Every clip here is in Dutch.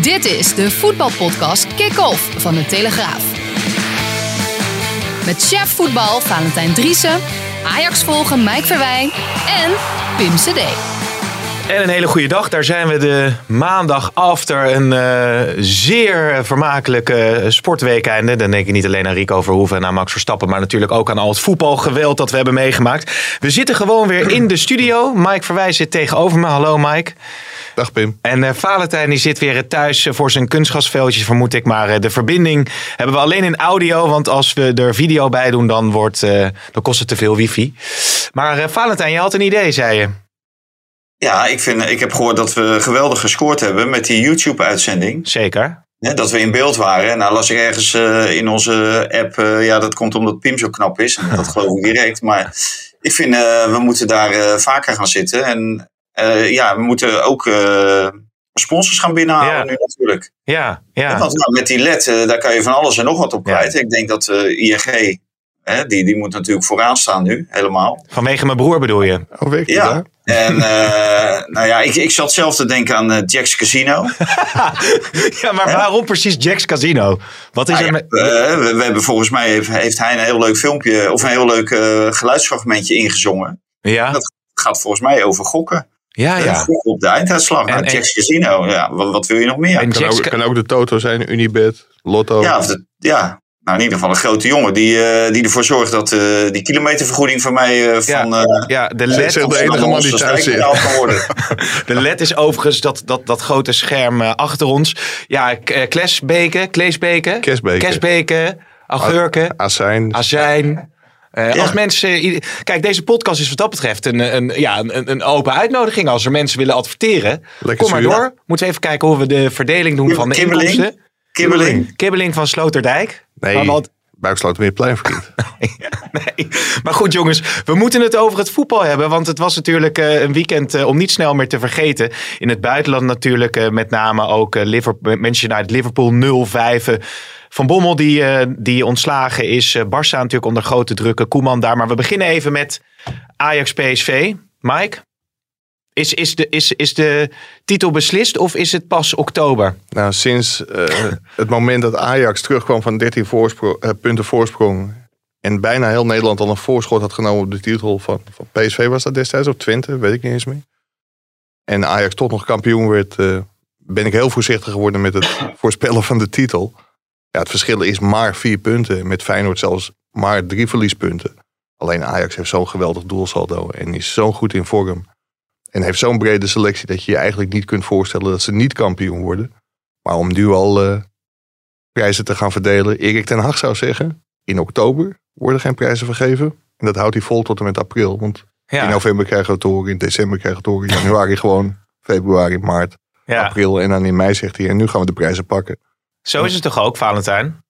Dit is de voetbalpodcast Kick-Off van de Telegraaf. Met chef voetbal Valentijn Driessen, Ajax volgen Mike Verwijn en Pim CD. En een hele goede dag. Daar zijn we de maandag after een uh, zeer vermakelijke sportweekende. Dan denk ik niet alleen aan Rico Verhoeven en aan Max Verstappen, maar natuurlijk ook aan al het voetbalgeweld dat we hebben meegemaakt. We zitten gewoon weer in de studio. Mike Verwij zit tegenover me. Hallo Mike. Dag Pim. En uh, Valentijn die zit weer thuis voor zijn kunstgasveldjes, vermoed ik. Maar uh, de verbinding hebben we alleen in audio. Want als we er video bij doen, dan, wordt, uh, dan kost het te veel wifi. Maar Valentijn, je had een idee, zei je. Ja, ik, vind, ik heb gehoord dat we geweldig gescoord hebben met die YouTube-uitzending. Zeker. Ja, dat we in beeld waren. Nou las ik ergens in onze app, ja dat komt omdat Pim zo knap is. En dat geloof ik direct. Maar ik vind, we moeten daar vaker gaan zitten. En uh, ja, we moeten ook uh, sponsors gaan binnenhalen ja. nu natuurlijk. Ja, ja. Want nou, met die LED, uh, daar kan je van alles en nog wat op kwijt. Ja. Ik denk dat ING, hè, die, die moet natuurlijk vooraan staan nu, helemaal. Vanwege mijn broer bedoel je? Oh, weet je ja. En nou ja, ik, ik zat zelf te denken aan Jack's Casino. ja, maar waarom precies Jack's Casino? Wat is nou, er met... we, we, hebben volgens mij, heeft, heeft, hij een heel leuk filmpje, of een heel leuk geluidsfragmentje ingezongen. Ja. Dat gaat volgens mij over gokken. Ja, ja. Op de einduitslag. En, nou, Jack's Casino, ja, wat, wat, wil je nog meer? En kan, ook, kan ook de Toto zijn, Unibet, Lotto. Ja, of de, ja. Nou, in ieder geval een grote jongen die, uh, die ervoor zorgt dat uh, die kilometervergoeding van mij uh, van... Ja, ja de LED... de enige man die thuis zit. de LED is overigens dat, dat, dat grote scherm achter ons. Ja, Klesbeken, Kleesbeken, Kesbeken, Kesbeken augurken, azijn, azijn uh, ja. Als mensen. Kijk, deze podcast is wat dat betreft een, een, ja, een, een open uitnodiging. Als er mensen willen adverteren, Lekker kom maar door. Moeten we even kijken hoe we de verdeling doen van de Kibbeling. inkomsten. Kibbeling. Kibbeling van Sloterdijk. Nee, wat... Buikslotermeerplein vriend. nee, maar goed jongens, we moeten het over het voetbal hebben. Want het was natuurlijk uh, een weekend uh, om niet snel meer te vergeten. In het buitenland natuurlijk uh, met name ook Liverpool, Manchester United Liverpool 0-5. Van Bommel die, uh, die ontslagen is. Uh, Barça natuurlijk onder grote drukken. Koeman daar. Maar we beginnen even met Ajax PSV. Mike? Is, is, de, is, is de titel beslist of is het pas oktober? Nou, sinds uh, het moment dat Ajax terugkwam van 13 voorspro punten voorsprong. En bijna heel Nederland al een voorschot had genomen op de titel van, van PSV was dat destijds. Of Twente, weet ik niet eens meer. En Ajax toch nog kampioen werd. ben ik heel voorzichtig geworden met het voorspellen van de titel. Ja, het verschil is maar vier punten. Met Feyenoord zelfs maar drie verliespunten. Alleen Ajax heeft zo'n geweldig doelsaldo. En is zo goed in vorm. En heeft zo'n brede selectie dat je je eigenlijk niet kunt voorstellen dat ze niet kampioen worden. Maar om nu al uh, prijzen te gaan verdelen. Erik ten Hag zou zeggen, in oktober worden geen prijzen vergeven. En dat houdt hij vol tot en met april. Want ja. in november krijgen we het horen, in december krijgen we het horen. In januari gewoon, februari, maart, ja. april. En dan in mei zegt hij, en nu gaan we de prijzen pakken. Zo is het toch ook, Valentijn?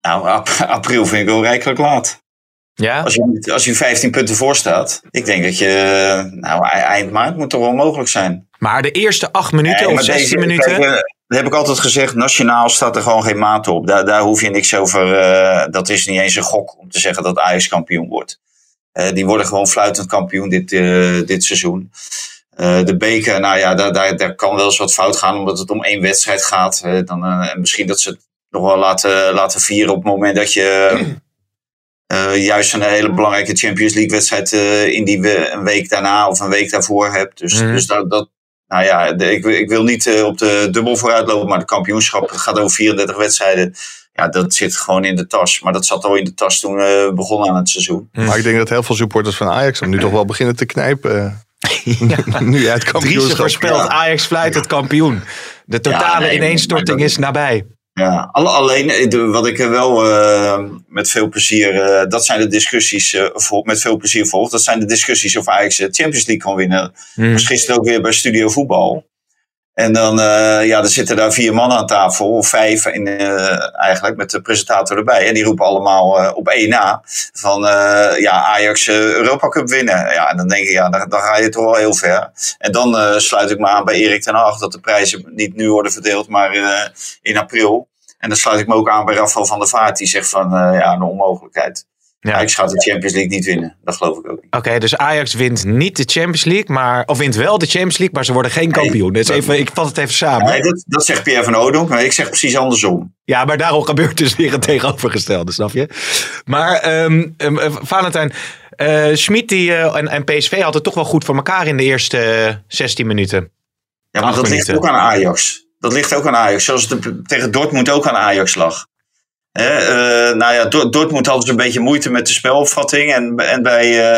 Nou, ap april vind ik wel rijkelijk laat. Ja? Als je, als je 15 punten voor staat, ik denk dat je, nou, eind maart moet toch wel mogelijk zijn. Maar de eerste 8 minuten Nee, of maar 16 deze- minuten? kijk, eh, dat heb ik altijd gezegd, nationaal staat er gewoon geen maat op. Daar, daar hoef je niks over, eh, dat is niet eens een gok om te zeggen dat Ajax kampioen wordt. Eh, die worden gewoon fluitend kampioen dit, dit seizoen. De beker, nou ja, daar, daar, daar kan wel eens wat fout gaan, omdat het om één wedstrijd gaat. Dan, en misschien dat ze het nog wel laten, laten vieren op het moment dat je eh, juist een hele belangrijke Champions League wedstrijd eh, in die we een week daarna of een week daarvoor hebt. Dus, Mhm. dus dat, dat, nou ja, de- ik, wil- ik wil niet eh, op de dubbel vooruit lopen, maar de kampioenschap gaat over 34 wedstrijden. Ja, dat zit gewoon in de tas. Maar dat zat al in de tas toen eh, we begonnen aan het seizoen. Maar ik denk dat heel veel supporters van Ajax hem nu toch wel beginnen te knijpen. nu uit kampioenschap. voorspelt ja. Ajax fluit het kampioen. De totale Ja, nee, ineenstorting maar is nabij. Ja, alle- alleen eh, de- wat ik er wel eh, met veel plezier, eh, dat zijn de discussies, vol- met veel plezier volg. Dat zijn de discussies of Ajax de Champions League kan winnen. Hmm. Was gisteren ook weer bij Studio Voetbal. En dan, eh, ja, er zitten daar vier mannen aan tafel, of vijf in, eh, eigenlijk, met de presentator erbij. En die roepen allemaal eh, op één na van, ja, Ajax Europa Cup winnen. Ja, en dan denk ik, ja, dan, ga je toch wel heel ver. En dan sluit ik me aan bij Erik ten Hag, dat de prijzen niet nu worden verdeeld, maar in april. En dan sluit ik me ook aan bij Rafael van der Vaart, die zegt van, ja, een onmogelijkheid. Ja. Ajax gaat de Champions League niet winnen. Dat geloof ik ook niet. Oké, dus Ajax wint niet de Champions League, maar, of wint wel de Champions League, maar ze worden geen kampioen. Dus even, ik vat het even samen. Nee, dat, dat zegt Pierre van Oudonk, maar ik zeg precies andersom. Ja, maar daarom gebeurt dus weer het tegenovergestelde, snap je? Maar ehm um, uh, Valentijn, uh, Schmid die, uh, en, en PSV hadden toch wel goed voor elkaar in de eerste uh, 16 minuten. Ja, maar dat minuten. ligt ook aan Ajax. Dat ligt ook aan Ajax. Zoals het tegen Dortmund ook aan Ajax lag. Eh, nou ja, Dortmund hadden ze een beetje moeite met de spelopvatting. En, en bij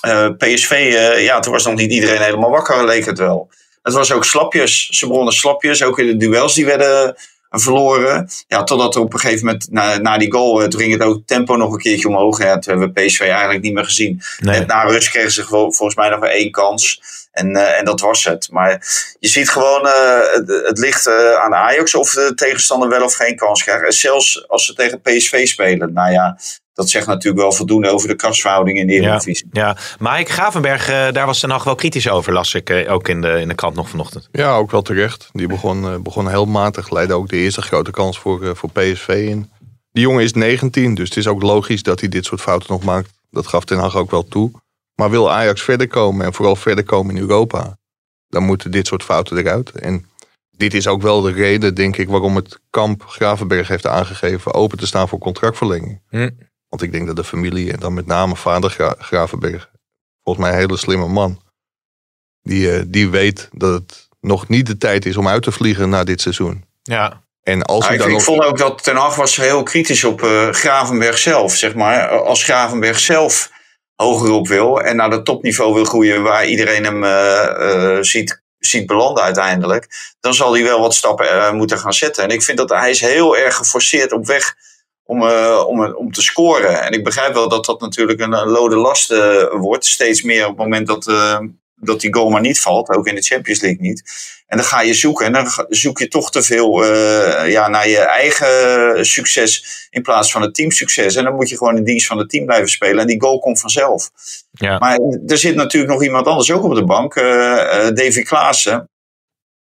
eh, PSV, ja, toen was nog niet iedereen helemaal wakker, leek het wel. Het was ook slapjes. Ze begonnen slapjes. Ook in de duels die werden verloren. Ja, totdat er op een gegeven moment na, na die goal, toen ging het ook tempo nog een keertje omhoog. Ja, toen hebben we PSV eigenlijk niet meer gezien. Nee. Net na rust kregen ze volgens mij nog maar één kans. En, uh, en dat was het. Maar je ziet gewoon, uh, het, het, ligt uh, aan Ajax of de tegenstander wel of geen kans krijgt. Zelfs als ze tegen PSV spelen. Nou ja, dat zegt natuurlijk wel voldoende over de krachtsverhouding in de Eredivisie. Ja, ja, Mike Gravenberg, daar was de nacht wel kritisch over, las ik ook in de, in de krant nog vanochtend. Ja, ook wel terecht. Die begon, begon heel matig, leidde ook de eerste grote kans voor, voor PSV in. Die jongen is 19, dus het is ook logisch dat hij dit soort fouten nog maakt. Dat gaf Ten Hag ook wel toe. Maar wil Ajax verder komen en vooral verder komen in Europa, dan moeten dit soort fouten eruit. En dit is ook wel de reden, denk ik, waarom het kamp Gravenberg heeft aangegeven open te staan voor contractverlenging. Hm. Want ik denk dat de familie, en dan met name vader Gra Gravenberg, volgens mij een hele slimme man, die, uh, die weet dat het nog niet de tijd is om uit te vliegen na dit seizoen. Ja. En als ik, vond ook dat Ten Hag was heel kritisch op uh, Gravenberg zelf, zeg maar. Als Gravenberg zelf hoger op wil en naar het topniveau wil groeien waar iedereen hem uh, ziet, ziet belanden uiteindelijk, dan zal hij wel wat stappen uh, moeten gaan zetten. En ik vind dat hij is heel erg geforceerd op weg om, om, om te scoren. En ik begrijp wel dat dat natuurlijk een, een lode last wordt, steeds meer op het moment dat, dat die goal maar niet valt, ook in de Champions League niet. En dan ga je zoeken en dan zoek je toch te veel uh, ja, naar je eigen succes in plaats van het teamsucces. En dan moet je gewoon in dienst van het team blijven spelen en die goal komt vanzelf. Ja. Maar er zit natuurlijk nog iemand anders ook op de bank, uh, uh, Davy Klaassen.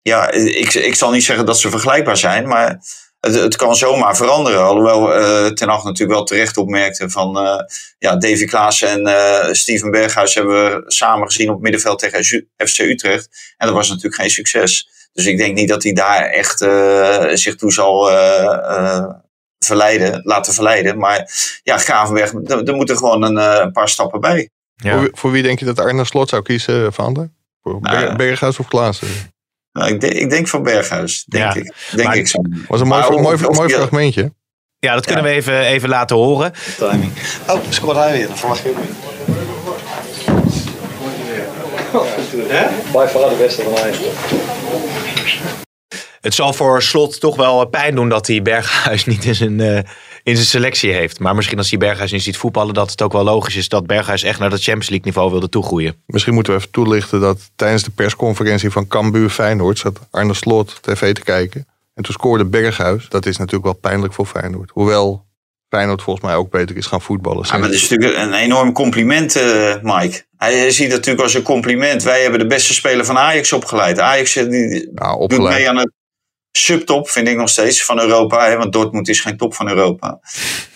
Ja, ik, ik zal niet zeggen dat ze vergelijkbaar zijn, maar het, het kan zomaar veranderen. Alhoewel uh, Ten Hag natuurlijk wel terecht opmerkte van uh, ja, Davy Klaassen en uh, Steven Berghuis hebben we samen gezien op het middenveld tegen FC Utrecht. En dat was natuurlijk geen succes. Dus ik denk niet dat hij daar echt zich toe zal verleiden, laten verleiden. Maar ja, Gravenberg, er moeten gewoon een, een, paar stappen bij. Ja. Voor, voor, wie denk je dat Arne Slot zou kiezen, Van Voor nou, Berghuis of Klaassen? Nou, ik, denk, ik denk van Berghuis, denk ja. ik. Denk maar, ik zo. was een mooi, mooi, mooi, mooi fragmentje. Ja, dat kunnen ja. we even, even laten horen. Timing. Oh, scoort hij weer. Dan verwacht je ook niet. Bij far de beste van mij. Het zal voor Slot toch wel pijn doen dat hij Berghuis niet in zijn, uh, in zijn selectie heeft. Maar misschien als hij Berghuis niet ziet voetballen, dat het ook wel logisch is dat Berghuis echt naar dat Champions League niveau wilde toegroeien. Misschien moeten we even toelichten dat tijdens de persconferentie van Cambuur Feyenoord zat Arne Slot tv te kijken. En toen scoorde Berghuis. Dat is natuurlijk wel pijnlijk voor Feyenoord. Hoewel Feyenoord volgens mij ook beter is gaan voetballen. Ja, maar dat is natuurlijk een enorm compliment, uh, Mike. Hij ziet het natuurlijk als een compliment. Wij hebben de beste speler van Ajax opgeleid. Ajax die nou, doet mee aan het subtop, vind ik nog steeds, van Europa. Hè, want Dortmund is geen top van Europa.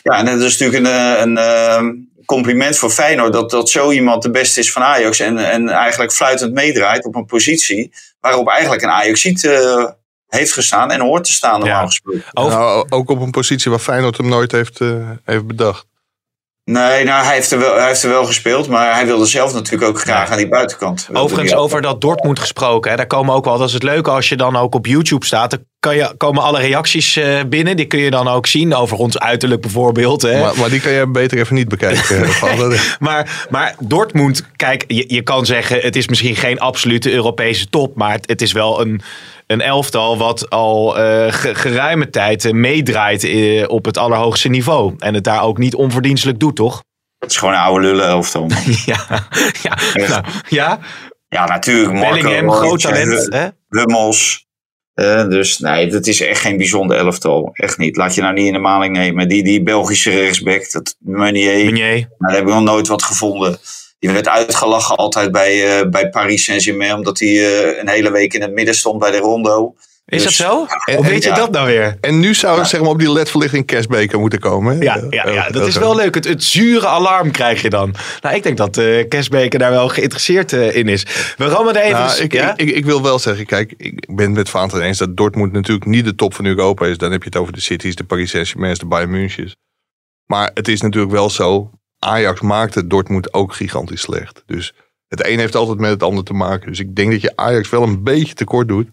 Ja, en dat is natuurlijk een, een, een compliment voor Feyenoord dat, dat zo iemand de beste is van Ajax. En, en eigenlijk fluitend meedraait op een positie waarop eigenlijk een Ajax uh, heeft gestaan en hoort te staan normaal Ja. gesproken. Over- Nou, ook op een positie waar Feyenoord hem nooit heeft, eh, heeft bedacht. Nee, nou, hij heeft, er wel, hij heeft er wel gespeeld, maar hij wilde zelf natuurlijk ook graag aan die buitenkant. Wilde Overigens, over dat Dortmund gesproken. Hè, daar komen ook wel, dat is het leuke als je dan ook op YouTube staat. Dan kan je, komen alle reacties eh, binnen. Die kun je dan ook zien over ons uiterlijk bijvoorbeeld. Hè. Maar, maar die kan je beter even niet bekijken. eh, Maar, maar Dortmund, kijk, je, je kan zeggen het is misschien geen absolute Europese top. Maar het, het is wel een, een elftal wat al ge- geruime tijd eh, meedraait eh, op het allerhoogste niveau. En het daar ook niet onverdienstelijk doet, toch? Het is gewoon een oude lullen elftal. ja, ja, nou, ja. Ja, natuurlijk. Marco Bellingham, groot talent. Hè? Hummels. Dus nee, dat is echt geen bijzonder elftal. Echt niet. Laat je nou niet in de maling nemen. Die, die Belgische rechtsback, dat Meunier, Meunier. nou, daar heb ik nog nooit wat gevonden. Die werd uitgelachen altijd bij, eh, bij Paris Saint-Germain. Omdat hij eh, een hele week in het midden stond bij de Rondo. Is Dus- dat zo? En- Hoe weet je ja. dat nou weer? En nu zou zeg maar, op die ledverlichting kerstbeker moeten komen. hè? Ja, ja, ja, Eh, dat is eh, wel leuk. Het, het zure alarm krijg je dan. Nou, ik denk dat eh Kersbeker daar wel geïnteresseerd eh, in is. We rammen er even... Nou, ik, ja? ik, ik wil wel zeggen, kijk, ik ben het met Vaanten eens dat Dortmund natuurlijk niet de top van Europa is. Dan heb je het over de Cities, de Paris Saint-Germain, de Bayern München. Maar het is natuurlijk wel zo, Ajax maakte Dortmund ook gigantisch slecht. Dus het een heeft altijd met het ander te maken. Dus ik denk dat je Ajax wel een beetje tekort doet.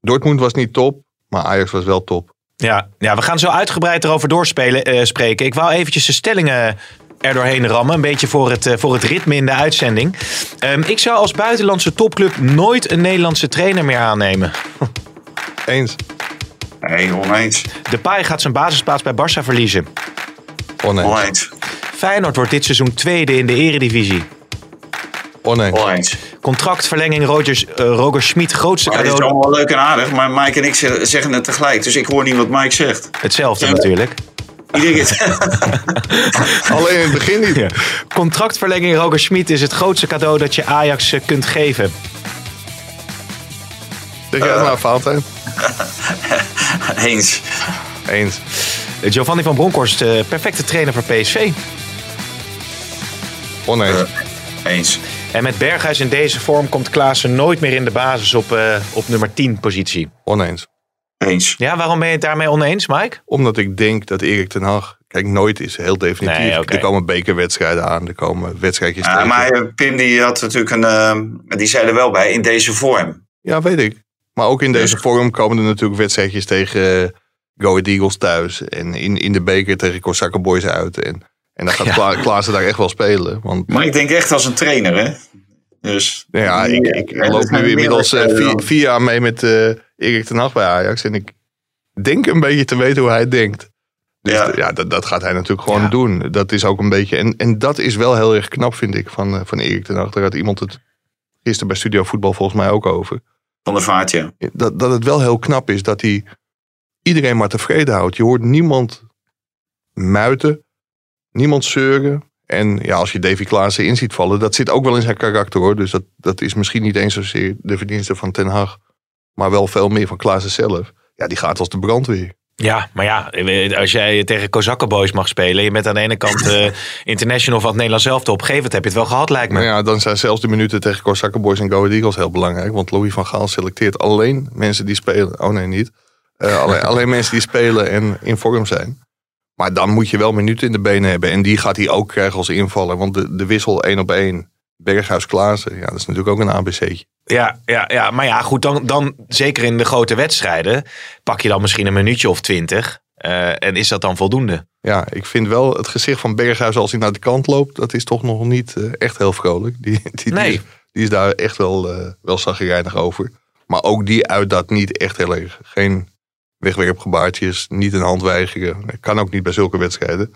Dortmund was niet top, maar Ajax was wel top. Ja, ja, we gaan zo uitgebreid erover doorspelen, eh, spreken. Ik wou eventjes de stellingen er doorheen rammen. Een beetje voor het, eh, voor het ritme in de uitzending. Ehm, ik zou als buitenlandse topclub nooit een Nederlandse trainer meer aannemen. Eens, Nee, oneens. De Pai gaat zijn basisplaats bij Barça verliezen. oneens, Oneens. Feyenoord wordt dit seizoen tweede in de eredivisie. oneens. Oneens. Contractverlenging Rogers, eh, Roger Schmid, grootste Maar het is cadeau. allemaal wel leuk en aardig, maar Mike en ik ze- zeggen het tegelijk. Dus ik hoor niet wat Mike zegt. Hetzelfde Ja. natuurlijk. Keer. Alleen in het begin niet. Ja. Contractverlenging Roger Schmid is het grootste cadeau dat je Ajax eh, kunt geven. Zeg jij het maar, Valentijn? Eens. Eens. Eh, Giovanni van Bronckhorst, eh, perfecte trainer voor PSV. Oneens. Eens. En met Berghuis in deze vorm komt Klaassen nooit meer in de basis op, eh, op nummer 10 positie. Oneens. Eens. Ja, waarom ben je het daarmee oneens, Mike? Omdat ik denk dat Erik ten Hag... Kijk, nooit is heel definitief. Nee. Er komen bekerwedstrijden aan. Er komen wedstrijdjes Ja, tegen. maar eh, Pim die had natuurlijk een. eh, die zei er wel bij in deze vorm. Ja, weet ik. Maar ook in deze Dus- vorm komen er natuurlijk wedstrijdjes tegen eh, Go Ahead Eagles thuis. En in, in de beker tegen Kosakke Boys uit. En, en dan gaat Ja. Kla Klaassen daar echt wel spelen. Want Maar ik denk echt als een trainer, hè? Dus. ja, ik, ik Ja, loop nu inmiddels eh, meerdere vier, vier jaar mee met eh, Erik ten Hag bij Ajax. En ik denk een beetje te weten hoe hij denkt. Dus Ja. ja, dat, dat gaat hij natuurlijk gewoon Ja. doen. Dat is ook een beetje... En, en dat is wel heel erg knap, vind ik, van, eh, van Erik ten Hag. Daar had iemand het gisteren bij Studio Voetbal volgens mij ook over. Van de vaart, ja. dat, dat het wel heel knap is dat hij iedereen maar tevreden houdt. Je hoort niemand muiten, niemand zeuren. En ja, als je Davy Klaassen in ziet vallen, dat zit ook wel in zijn karakter hoor. Dus dat, dat is misschien niet eens zozeer de verdienste van Ten Hag. Maar wel veel meer van Klaassen zelf. Ja, die gaat als de brandweer. Ja, maar ja, als jij tegen Kozakkenboys mag spelen... je bent aan de ene kant eh, international van het Nederlands zelf op een gegeven moment heb je het wel gehad, lijkt me. Maar ja, dan zijn zelfs de minuten tegen Kosakke Boys en Go Ahead Eagles heel belangrijk. Want Louis van Gaal selecteert alleen mensen die spelen. Oh nee, niet. Eh, alleen, alleen mensen die spelen en in vorm zijn. Maar dan moet je wel minuten in de benen hebben. En die gaat hij ook krijgen als invaller. Want de, de wissel één op één. Berghuis Klaassen. Ja, dat is natuurlijk ook een ABC'tje. Ja, ja, ja, maar ja, goed, dan, dan zeker in de grote wedstrijden... pak je dan misschien een minuutje of twintig. eh, en is dat dan voldoende? Ja, ik vind wel het gezicht van Berghuis als hij naar de kant loopt. Dat is toch nog niet eh, echt heel vrolijk. Die, die, die, Nee. is, die is daar echt wel, eh wel zagrijnig over. Maar ook die uit dat niet echt heel erg. Geen wegwerpgebaartjes, niet een hand weigeren. Kan ook niet bij zulke wedstrijden.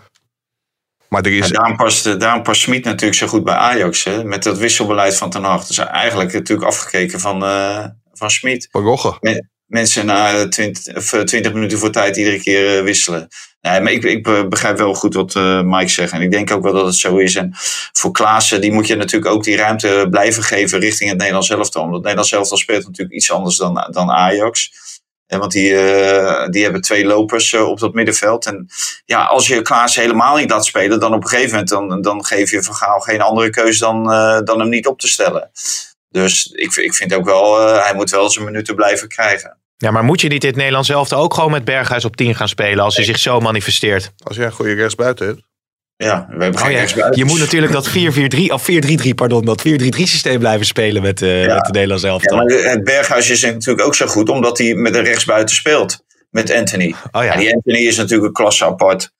Maar er is... En daarom past, eh, daarom past Smit natuurlijk zo goed bij Ajax. Hè? Met dat wisselbeleid van Ten Hag. Dus eigenlijk natuurlijk afgekeken van, eh van Smit. Van Rogge. Mensen na 20, of, eh, 20 minuten voor tijd iedere keer wisselen. Nee, maar ik, ik be- begrijp wel goed wat eh, Mike zegt. En ik denk ook wel dat het zo is. En voor Klaassen, die moet je natuurlijk ook die ruimte blijven geven richting het Nederlands elftal. Want het Nederlands elftal speelt natuurlijk iets anders dan, dan Ajax. En want die, eh, die hebben twee lopers eh, op dat middenveld. En ja, als je Klaassen helemaal niet laat spelen, dan op een gegeven moment dan, dan geef je Van Gaal geen andere keus dan, eh, dan hem niet op te stellen. Dus ik, ik vind ook wel, eh, hij moet wel zijn minuten blijven krijgen. Ja, maar moet je niet dit Nederlands elftal ook gewoon met Berghuis op 10 gaan spelen... als hij zich zo manifesteert? Als jij een goede rechtsbuiten hebt. Ja, we hebben Oh ja, je moet natuurlijk dat 4-4-3, of 4-3-3, pardon, dat 4-3-3 systeem blijven spelen met, Ja. met de Nederlands Ja, elftal. maar het Berghuis is natuurlijk ook zo goed, omdat hij met een rechtsbuiten speelt. Met Anthony. Oh Ja, ja, die Anthony is natuurlijk een klasse apart.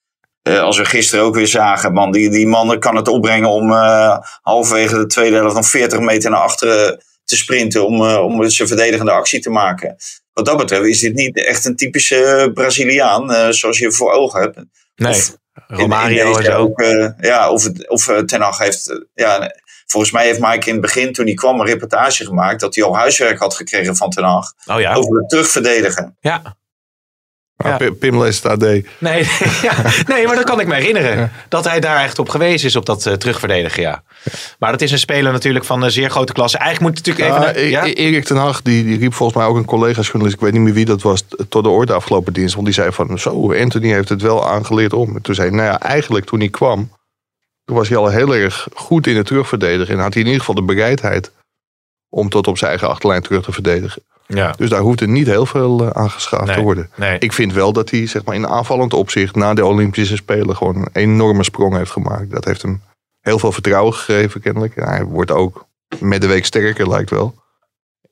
Eh, als we gisteren ook weer zagen, man, die, die man kan het opbrengen om eh halverwege de tweede helft nog 40 meter naar achteren te sprinten om, eh, om zijn verdedigende actie te maken. Wat dat betreft is dit niet echt een typische Braziliaan zoals je voor ogen hebt. nee, Of in- in Romario en zo. Ook, eh, ja, of, of eh, Ten Hag heeft... eh, ja, volgens mij heeft Mike in het begin, toen hij kwam, een reportage gemaakt... dat hij al huiswerk had gekregen van Ten Hag Oh ja, over het terugverdedigen. ja. Maar Ja. Pim leest AD. Nee, ja, nee, maar dat kan ik me herinneren. Dat hij daar echt op gewezen is op dat eh, terugverdedigen, ja. Maar dat is een speler natuurlijk van een zeer grote klasse. Eigenlijk moet het natuurlijk even... Naar- E- E- Erik ten Hag die, die riep volgens mij ook een collega-journalist, ik weet niet meer wie dat was, tot de orde afgelopen dienst. Want die zei van, zo, Anthony heeft het wel aangeleerd om. En toen zei hij, nou ja, eigenlijk toen hij kwam, toen was hij al heel erg goed in het terugverdedigen. En had hij in ieder geval de bereidheid om tot op zijn eigen achterlijn terug te verdedigen. Ja, Dus daar hoeft er niet heel veel eh, aan geschaafd Nee. te worden. nee. Ik vind wel dat hij zeg maar, in aanvallend opzicht na de Olympische Spelen gewoon een enorme sprong heeft gemaakt. Dat heeft hem heel veel vertrouwen gegeven kennelijk. En hij wordt ook met de week sterker lijkt wel.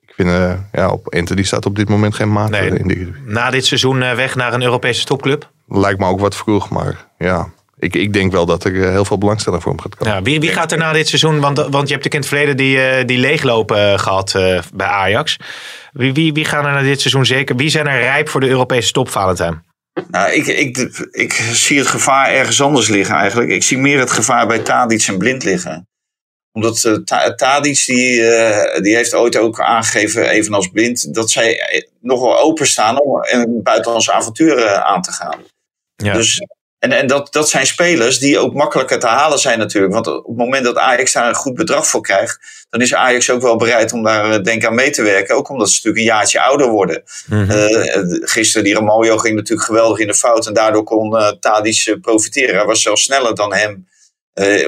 Ik vind, eh, ja, op Anthony staat op dit moment geen maat Nee. in de. Na dit seizoen eh, weg naar een Europese topclub. Lijkt me ook wat vroeg, maar ja. Ik, ik denk wel dat er eh, heel veel belangstelling voor hem gaat komen. Ja, wie, wie gaat er na dit seizoen... Want, want je hebt natuurlijk in het verleden die, eh, die leeglopen eh, gehad eh, bij Ajax. Wie, wie, wie gaan er na dit seizoen zeker... Wie zijn er rijp voor de Europese top, Valentijn? Nou, ik, ik, ik zie het gevaar ergens anders liggen eigenlijk. Ik zie meer het gevaar bij Tadic en Blind liggen. Omdat Ta- Tadic, die, eh, die heeft ooit ook aangegeven, evenals Blind, dat zij nog wel openstaan om een buitenlandse avontuur eh, aan te gaan. Ja. Dus, en en dat, dat zijn spelers die ook makkelijker te halen zijn natuurlijk. Want op het moment dat Ajax daar een goed bedrag voor krijgt, dan is Ajax ook wel bereid om daar eh, denk ik aan mee te werken. Ook omdat ze natuurlijk een jaartje ouder worden. Eh, gisteren, die Ramaljo ging natuurlijk geweldig in de fout. En daardoor kon eh Tadic profiteren. Hij was zelfs sneller dan hem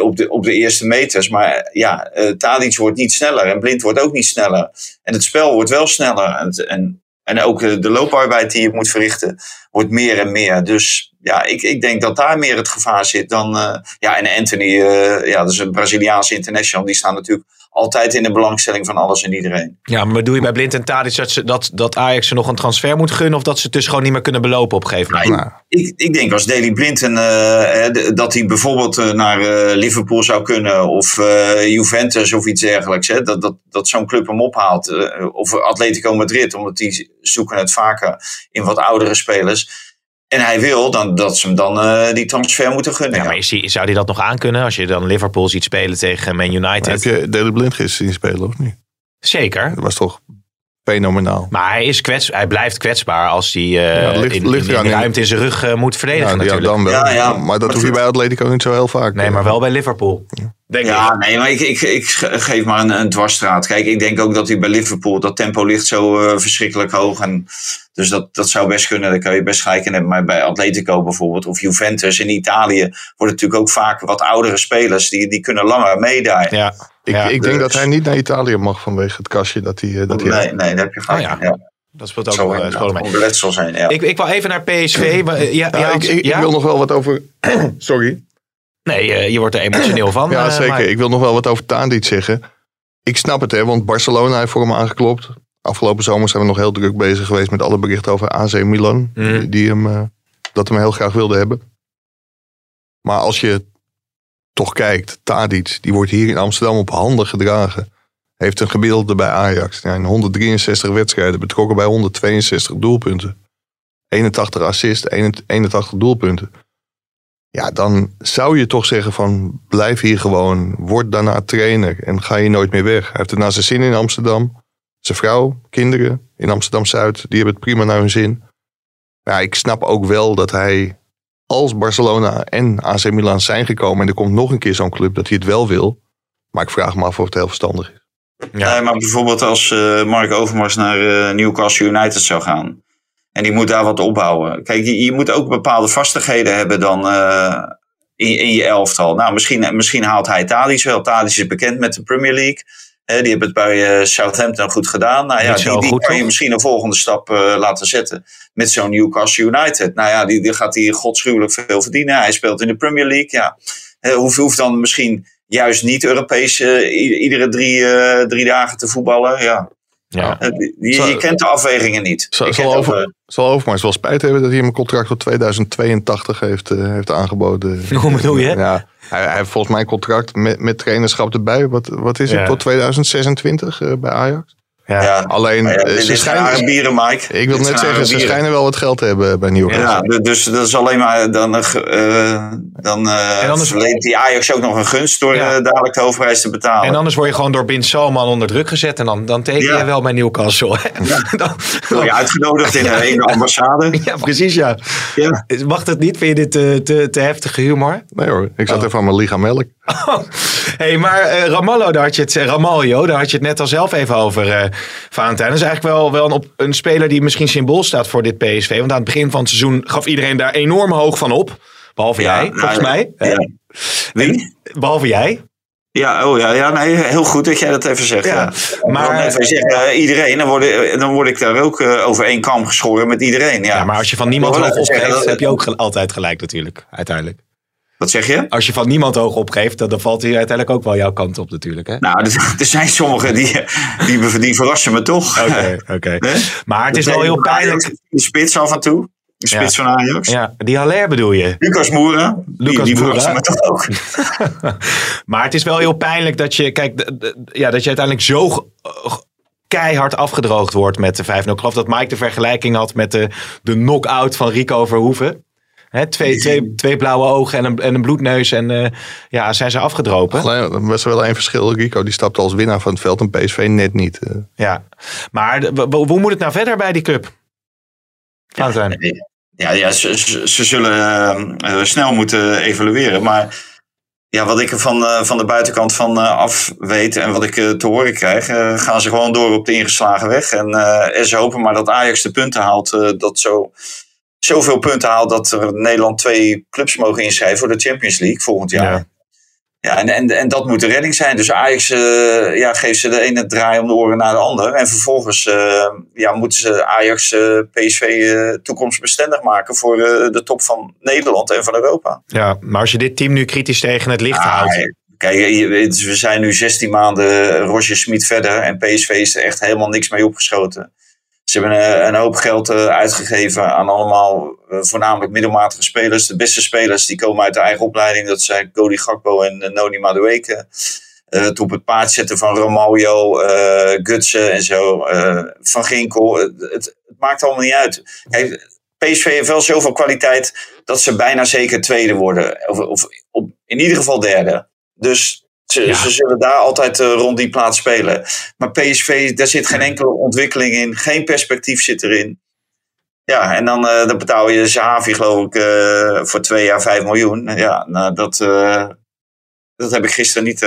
op, de, op de eerste meters. Maar ja, Tadic wordt niet sneller. En Blind wordt ook niet sneller. En het spel wordt wel sneller. En, en, en ook de looparbeid die je moet verrichten wordt meer en meer. Dus ja, ik, ik denk dat daar meer het gevaar zit dan... eh, ja, en Anthony, eh, ja, dat is een Braziliaanse international. Die staan natuurlijk altijd in de belangstelling van alles en iedereen. Ja, maar bedoel je bij Blind en Tadic dat, ze, dat, dat Ajax ze nog een transfer moet gunnen... of dat ze het dus gewoon niet meer kunnen belopen op een gegeven moment? Nou, Ik, ik denk als Daley Blind een, eh, dat hij bijvoorbeeld naar eh, Liverpool zou kunnen of eh, Juventus of iets dergelijks. Hè, dat dat, dat zo'n club hem ophaalt. of Atletico Madrid, omdat die zoeken het vaker in wat oudere spelers. En hij wil dan, dat ze hem dan eh, die transfer moeten gunnen. Ja, ja. maar is die- zou die dat nog aankunnen als je dan Liverpool ziet spelen tegen Man United? heb je Daley Blind gisteren zien spelen of niet? Zeker. Dat was toch fenomenaal. Maar hij, is kwets, hij blijft kwetsbaar als hij eh, Ja, ligt- in, ligt in, eraan in in- ruimte in zijn rug eh, moet verdedigen Ja, ja, natuurlijk. dan wel. Ja, ja. Maar dat Maar hoef je bij Atletico niet zo heel vaak. Nee, maar wel bij Liverpool. Denk ik. Ja, nee, maar ik, ik, ik geef maar een, een dwarsstraat. Kijk, ik denk ook dat hij bij Liverpool, dat tempo ligt zo eh, verschrikkelijk hoog. En, dus dat, dat zou best kunnen, daar kan je best gelijk in hebben. Maar bij Atletico bijvoorbeeld, of Juventus in Italië, worden natuurlijk ook vaak wat oudere spelers. Die, die kunnen langer mee daar. Ja. Ik, Ja, ik denk dus- dat hij niet naar Italië mag vanwege het kastje dat hij, eh, dat hij nee, heeft. nee, daar heb je gelijk. Oh ja. ja. Dat speelt ook Zo wel, mee. Een beletsel zijn, ja. Ik, ik wil even naar PSV. maar, eh, Ja, Ja, ja, ik, ik, ja? ik wil nog wel wat over... Sorry. Nee, eh, je wordt er emotioneel van. Ja, eh, zeker. maar- Ik wil nog wel wat over Tadic zeggen. Ik snap het, hè, want Barcelona heeft voor hem aangeklopt. Afgelopen zomer zijn we nog heel druk bezig geweest met alle berichten over AC Milan. Mhm. Die hem, eh, dat hem heel graag wilde hebben. Maar als je toch kijkt, Tadic, die wordt hier in Amsterdam op handen gedragen. Heeft een gemiddelde bij Ajax. Ja, in 163 wedstrijden betrokken bij 162 doelpunten. 81 assists, 81 doelpunten. Ja, dan zou je toch zeggen van blijf hier gewoon, word daarna trainer en ga je nooit meer weg. Hij heeft het naar zijn zin in Amsterdam. Zijn vrouw, kinderen in Amsterdam-Zuid, die hebben het prima naar hun zin. Ja, ik snap ook wel dat hij als Barcelona en AC Milan zijn gekomen en er komt nog een keer zo'n club dat hij het wel wil. Maar ik vraag me af of het heel verstandig is. Ja. Nee, maar bijvoorbeeld als eh, Mark Overmars naar eh, Newcastle United zou gaan. En die moet daar wat opbouwen. Kijk, je, je moet ook bepaalde vastigheden hebben dan eh, in, in je elftal. Nou, misschien, misschien haalt hij Tadic wel. Tadic is bekend met de Premier League. Die hebben het bij eh, Southampton goed gedaan. Nou ja, die, die kan je misschien een volgende stap eh, laten zetten. Met zo'n Newcastle United. Nou ja, die, die gaat hij godschuwelijk veel verdienen. Hij speelt in de Premier League. Ja. Hoeft, hoeft dan misschien juist niet Europees iedere drie, drie dagen te voetballen. Ja. Ja. Zal- je kent de afwegingen niet. Zal, Je zal, over, ook, eh, zal Overmars wel spijt hebben dat hij hem een contract tot 2082 heeft, eh, heeft aangeboden. Hoe bedoel je? Ja, hij, hij heeft volgens mij een contract met, met trainerschap erbij. Wat, wat is het? Ja. Tot 2026 eh, bij Ajax? Ja. Ja. Alleen, ja, eh, ze schijnen- rare bieren, Mike. Ik wil Dit net zeggen, ze schijnen wel wat geld te hebben bij Newcastle. Ja, dus dat is alleen maar. Dan, eh, eh, dan, eh, En anders- verleent die Ajax ook nog een gunst door Ja. eh, dadelijk de hoofdprijs te betalen. En anders word je gewoon door Bin Salman onder druk gezet. En dan, dan teken Ja. je wel bij Newcastle. dan, word je uitgenodigd in, een- ambassade. ja, precies ja. Ja. Mag het niet? Vind je dit te, te, te heftige humor? Nee hoor, ik Oh. zat even aan mijn lichaam melk. hey, maar eh, Ramallo, daar had je het, eh, Ramaljo, daar had je het net al zelf even over, eh Valentijn. Dat is eigenlijk wel, wel een, op, een speler die misschien symbool staat voor dit PSV. Want aan het begin van het seizoen gaf iedereen daar enorm hoog van op. Behalve Ja, jij, nou, volgens ja. mij. Ja. Wie? Behalve jij. Ja, oh ja, ja nee, heel goed dat jij dat even zegt. Ja, Ja, maar- even zeggen, eh, iedereen, dan word, ik- dan word ik daar ook eh, over één kam geschoren met iedereen. Ja, Ja, maar als je van niemand hoog opgeeft, heb je ook ge- altijd gelijk natuurlijk, uiteindelijk. Wat zeg je? Als je van niemand hoog opgeeft, dan, dan valt hij uiteindelijk ook wel jouw kant op natuurlijk. Hè? Nou, er, er zijn sommigen die, die, die verrassen me toch. Oké, oké. Nee? Maar het is wel heel pijnlijk. De spits af en toe. De spits van Ajax. Ja, die Haller bedoel je. Lucas Moura. Die, Lucas die Moura. verrassen me toch ook. Maar het is wel heel pijnlijk dat je, kijk, ja, dat je uiteindelijk zo keihard afgedroogd wordt met de 5-0. Ik geloof dat Mike de vergelijking had met de, de knock-out van Rico Verhoeven. Hè, twee, twee, twee blauwe ogen en een, en een bloedneus en eh, ja, zijn ze afgedropen. Alleen, er was wel één verschil. Rico die stapte als winnaar van het veld en PSV net niet. eh. Ja, maar hoe moet het nou verder bij die club? Valentijn. Ja, ja ze, ze, ze zullen eh, snel moeten evalueren. Maar ja, wat ik er van, van de buitenkant van eh, af weet en wat ik te horen krijg, gaan ze gewoon door op de ingeslagen weg. En, eh, en ze hopen maar dat Ajax de punten haalt, eh, dat zo, zoveel punten haalt dat er Nederland twee clubs mogen inschrijven voor de Champions League volgend jaar. Ja. Ja, en, en, en dat moet de redding zijn. Dus Ajax eh, ja, geeft ze de ene draai om de oren naar de ander. En vervolgens eh, ja, moeten ze Ajax eh, PSV toekomstbestendig maken voor de top van Nederland en van Europa. Ja, maar als je dit team nu kritisch tegen het licht Ah, houdt. Kijk, we zijn nu 16 maanden Roger Smit verder en PSV is er echt helemaal niks mee opgeschoten. Ze hebben een, een hoop geld eh, uitgegeven aan allemaal eh, voornamelijk middelmatige spelers. De beste spelers die komen uit de eigen opleiding. Dat zijn Cody Gakpo en Noni Madueke. Het op het paard zetten van Romaglio, Gutsen en zo. Van Ginkel. Het, het, maakt allemaal niet uit. PSV heeft wel zoveel kwaliteit dat ze bijna zeker tweede worden. Of, of in ieder geval derde. Dus ze, ja. ze, zullen daar altijd uh, rond die plaats spelen. Maar PSV, daar zit geen enkele ontwikkeling in. Geen perspectief zit erin. Ja, en dan, uh, dan betaal je Zahavi geloof ik uh, voor twee jaar vijf miljoen. Ja, nou, dat, dat heb ik gisteren niet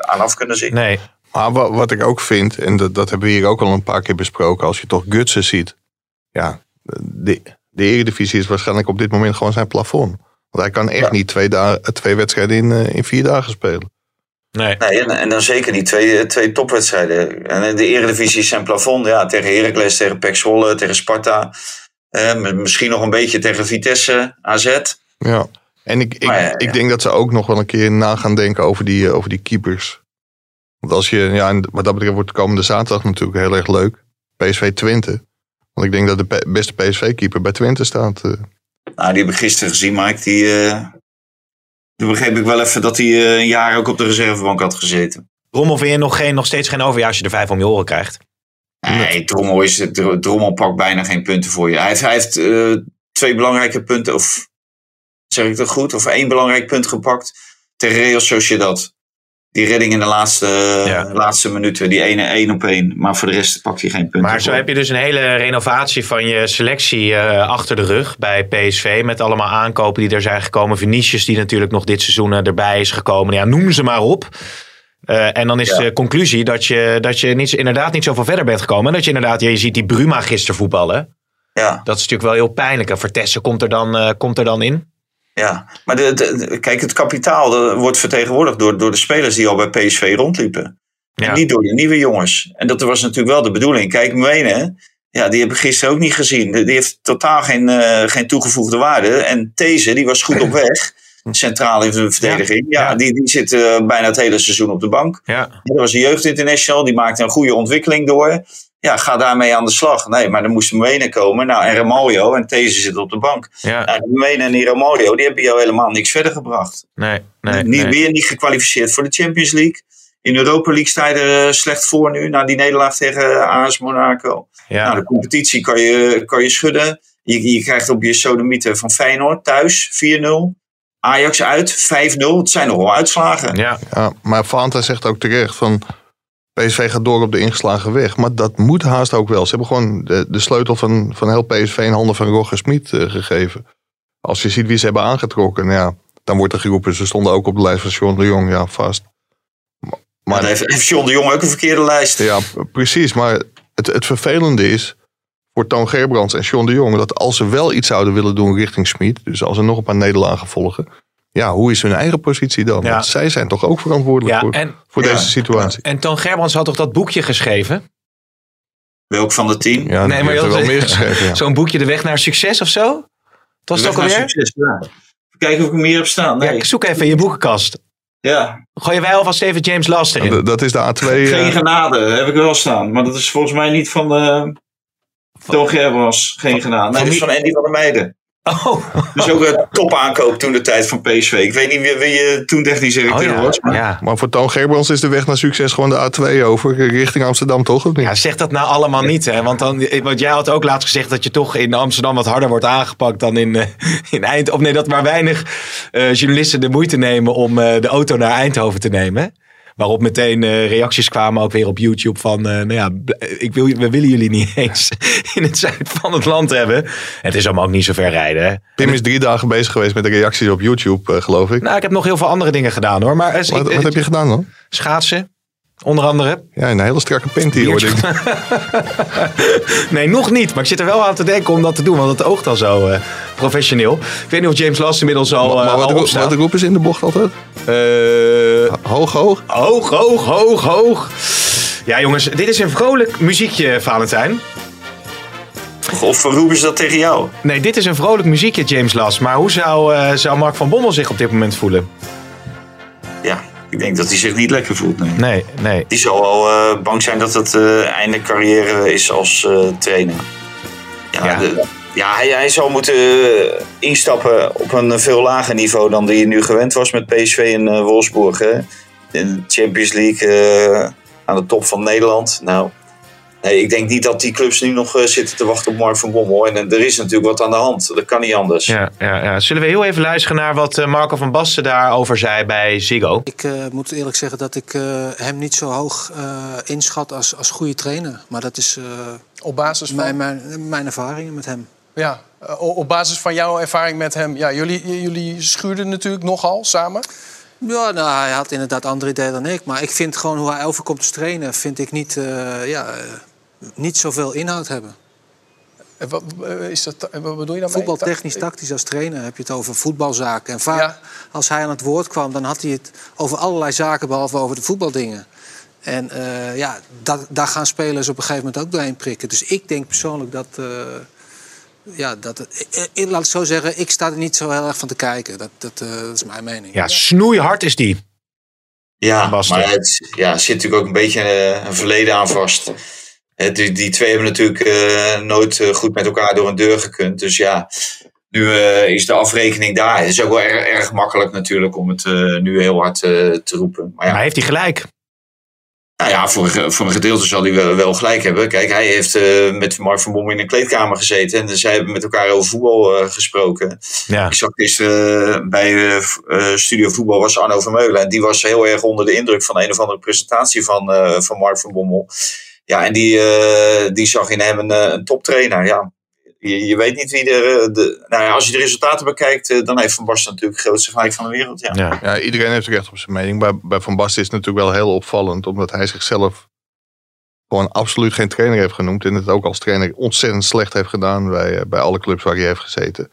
aan af kunnen zien. Nee. Maar wat, wat ik ook vind, en dat, dat hebben we hier ook al een paar keer besproken. Als je toch Gutsen ziet. Ja, de, de Eredivisie is waarschijnlijk op dit moment gewoon zijn plafond. Want hij kan echt ja. niet twee, dagen, twee wedstrijden in, in vier dagen spelen. Nee. nee en, en, dan zeker die twee, twee topwedstrijden. En de Eredivisie is zijn plafond. Ja, tegen Heracles, tegen Pek Zwolle, tegen Sparta. Eh, misschien nog een beetje tegen Vitesse, AZ. Ja, en ik, ik, Maar ja, ja. ik denk dat ze ook nog wel een keer na gaan denken over die, over die keepers. Want als je, ja, en wat dat betreft wordt de komende zaterdag natuurlijk heel erg leuk. PSV Twente. Want ik denk dat de beste PSV-keeper bij Twente staat. eh. Nou, die heb ik gisteren gezien, Mike. Die, uh, toen begreep ik wel even dat hij uh, een jaar ook op de reservebank had gezeten. Drommel vind je nog, geen, nog steeds geen over ja, als je er vijf om je oren krijgt? Nee, Drommel, is, Drommel pakt bijna geen punten voor je. Hij heeft, hij heeft uh, twee belangrijke punten, of zeg ik dat goed? Of één belangrijk punt gepakt tegen Real Sociedad. Die redding in de laatste, ja. laatste minuten, die ene één op één. Maar voor de rest pakt hij geen punten. Maar zo voor. heb je dus een hele renovatie van je selectie uh, achter de rug bij PSV. Met allemaal aankopen die er zijn gekomen. Vinicius die natuurlijk nog dit seizoen uh, erbij is gekomen. Ja, noem ze maar op. Uh, en dan is ja. de conclusie dat je, dat je niet, inderdaad niet zoveel verder bent gekomen. En dat je inderdaad, je ziet die Bruma gisteren voetballen. Ja. Dat is natuurlijk wel heel pijnlijk. En Vertessen komt er dan, uh, komt er dan in. Ja, maar de, de, kijk, het kapitaal wordt vertegenwoordigd door, door de spelers die al bij PSV rondliepen. Ja. En niet door de nieuwe jongens. En dat was natuurlijk wel de bedoeling. Kijk, Mwene, ja, die heb ik gisteren ook niet gezien. Die heeft totaal geen, uh, geen toegevoegde waarde. En These, die was goed op weg. Centraal in de verdediging. Ja, ja die, die zit uh, bijna het hele seizoen op de bank. Ja. Dat was een jeugdinternational. Die maakte een goede ontwikkeling door. Ja, ga daarmee aan de slag. Nee, maar er moest Mwene komen. Nou, en Ramaljo en These zit op de bank. Ja. Nou, Mwene en die Ramaljo, die hebben jou helemaal niks verder gebracht. Nee, nee. Niet, nee. Weer niet gekwalificeerd voor de Champions League. In Europa League sta je er eh, slecht voor nu, na die nederlaag tegen AS Monaco. Ja. Nou, de competitie kan je, kan je schudden. Je, je krijgt op je sodomieten van Feyenoord thuis 4-0. Ajax uit 5-0. Het zijn nog wel uitslagen. ja. Ja, maar Fanta zegt ook terecht van PSV gaat door op de ingeslagen weg. Maar dat moet haast ook wel. Ze hebben gewoon de, de sleutel van, van heel PSV in handen van Roger Smit eh, gegeven. Als je ziet wie ze hebben aangetrokken, nou ja, dan wordt er geroepen. Ze stonden ook op de lijst van Sean de Jong, ja, vast. Maar, Maar dan heeft, heeft John de Jong ook een verkeerde lijst. ja, precies. Maar het, het vervelende is voor Toon Gerbrands en Sean de Jong... dat als ze wel iets zouden willen doen richting Smit... dus als er nog een paar nederlagen volgen... ja, hoe is hun eigen positie dan? Ja. Want zij zijn toch ook verantwoordelijk ja. voor, En, voor Ja. deze situatie. en Toon Gerbrands had toch dat boekje geschreven? Welk van de tien? Ja, Nee, maar je wel meer geschreven. Ja. Zo'n boekje De Weg naar Succes of zo? Dat was naar alweer? succes, ja. Kijken of ik hem hier heb staan. Nee. Ja, zoek even in je boekenkast. Ja. Gooien wij alvast even James Last erin. Dat is de A2. Geen eh, genade heb ik wel staan. Maar dat is volgens mij niet van de... Toon Gerbrands. Geen genade. Nee, van dat is van Andy van der Meijden. Oh, Dus ook een top aankoop toen de tijd van PSV. Ik weet niet wie, wie je toen technisch oh directeur ja. was. Maar ja. Maar voor Toon Gerbrands is de weg naar succes gewoon de A2 over richting Amsterdam, toch? Of niet? Ja, zeg dat nou allemaal niet, hè? Want, dan, want jij had ook laatst gezegd dat je toch in Amsterdam wat harder wordt aangepakt dan in, eh, in Eindhoven. Of nee, dat maar weinig eh, journalisten de moeite nemen om eh, de auto naar Eindhoven te nemen. Waarop meteen eh, reacties kwamen ook weer op YouTube van, eh, nou ja, bl- ik wil, we willen jullie niet eens in het zuiden van het land hebben. Het is allemaal ook niet zo ver rijden, hè? Pim is drie dagen bezig geweest met de reacties op YouTube, eh, geloof ik. Nou, ik heb nog heel veel andere dingen gedaan, hoor. Maar eh, wat, ik- wat heb je gedaan dan? schaatsen, onder andere. Ja, een hele strakke pint hier, hoorde ik. Nee, nog niet. Maar ik zit er wel aan te denken om dat te doen. Want het oogt al zo eh, professioneel. Ik weet niet of James Last inmiddels al, Maar eh, wat, al roep- wat roepen ze in de bocht altijd? Eh, Hoog, hoog. hoog, hoog, hoog, hoog. Ja, jongens. Dit is een vrolijk muziekje, Valentijn. Of roepen ze dat tegen jou? Nee, dit is een vrolijk muziekje, James Last. Maar hoe zou, eh, zou Mark van Bommel zich op dit moment voelen? Ik denk dat hij zich niet lekker voelt. Nee. Nee, nee. Die zal wel eh, bang zijn dat het eh, einde carrière is als eh, trainer. Ja, Ja. de- ja hij, hij zal moeten instappen op een veel lager niveau dan die hij nu gewend was met PSV in eh, Wolfsburg. Hè? In de Champions League aan de top van Nederland. Nou, nee, ik denk niet dat die clubs nu nog eh, zitten te wachten op Mark van Bommel. En eh, er is natuurlijk wat aan de hand. Dat kan niet anders. Ja, ja, ja. Zullen we heel even luisteren naar wat eh, Marco van Basten daarover zei bij Ziggo? Ik eh, moet eerlijk zeggen dat ik eh, hem niet zo hoog eh, inschat als, als goede trainer. Maar dat is eh, Op basis van, mijn, mijn, mijn ervaringen met hem. ja, op basis van jouw ervaring met hem. Ja, jullie, jullie schuurden natuurlijk nogal samen. Ja, nou, hij had inderdaad andere ideeën dan ik. Maar ik vind gewoon hoe hij overkomt als trainer... vind ik niet, eh, ja, niet zoveel inhoud hebben. Eh, Wat, eh, is dat, wat bedoel je daarmee? Voetbaltechnisch, tactisch als trainer heb je het over voetbalzaken. En vaak Ja. als hij aan het woord kwam... dan had hij het over allerlei zaken behalve over de voetbaldingen. En eh, ja, dat, daar gaan spelers op een gegeven moment ook doorheen prikken. Dus ik denk persoonlijk dat... eh, ja, dat het- eh, laat ik zo zeggen, ik sta er niet zo heel erg van te kijken. Dat, dat, eh, dat is mijn mening. Ja, snoeihard is die. Ja, maar het ja, zit natuurlijk ook een beetje een verleden aan vast. Die, die twee hebben natuurlijk eh, nooit eh, goed met elkaar door een deur gekund. Dus ja, nu eh, is de afrekening daar. Het is ook wel erg, erg makkelijk natuurlijk om het nu heel hard te roepen. Maar ja, Maar heeft hij gelijk? nou ja voor, voor een gedeelte zal hij wel, wel gelijk hebben. Kijk, hij heeft met Mark van Bommel in een kleedkamer gezeten. En zij hebben met elkaar over voetbal gesproken. Ja. Ik zag gisteren bij Studio Voetbal was Arno Vermeulen. En die was heel erg onder de indruk van een of andere presentatie van, van Mark van Bommel. Ja, en die, eh, die zag in hem een, eh, een toptrainer. Ja, je, je weet niet wie er... eh, de, nou ja, als je de resultaten bekijkt, dan heeft Van Basten natuurlijk het grootste gelijk van de wereld. Ja. Ja. Ja, iedereen heeft recht op zijn mening. Bij, bij Van Basten is het natuurlijk wel heel opvallend, omdat hij zichzelf gewoon absoluut geen trainer heeft genoemd. En het ook als trainer ontzettend slecht heeft gedaan bij, bij alle clubs waar hij heeft gezeten.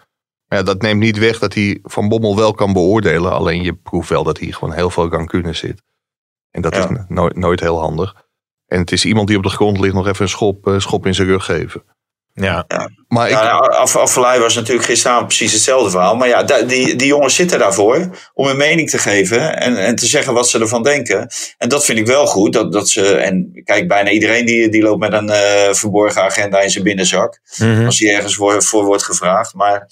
Maar ja, dat neemt niet weg dat hij Van Bommel wel kan beoordelen. Alleen je proeft wel dat hij gewoon heel veel rancune zit. En dat Ja. is nooit, nooit heel handig. En het is iemand die op de grond ligt nog even een schop, eh, schop in zijn rug geven. Ja. Maar ik, Ja, nou, Af- Affelay was natuurlijk gisteravond precies hetzelfde verhaal. Maar ja, die, die jongens zitten daarvoor om een mening te geven en, en te zeggen wat ze ervan denken. En dat vind ik wel goed. Dat, dat ze, en kijk, bijna iedereen die, die loopt met een eh, verborgen agenda in zijn binnenzak. Mhm. Als hij ergens voor, voor wordt gevraagd. Maar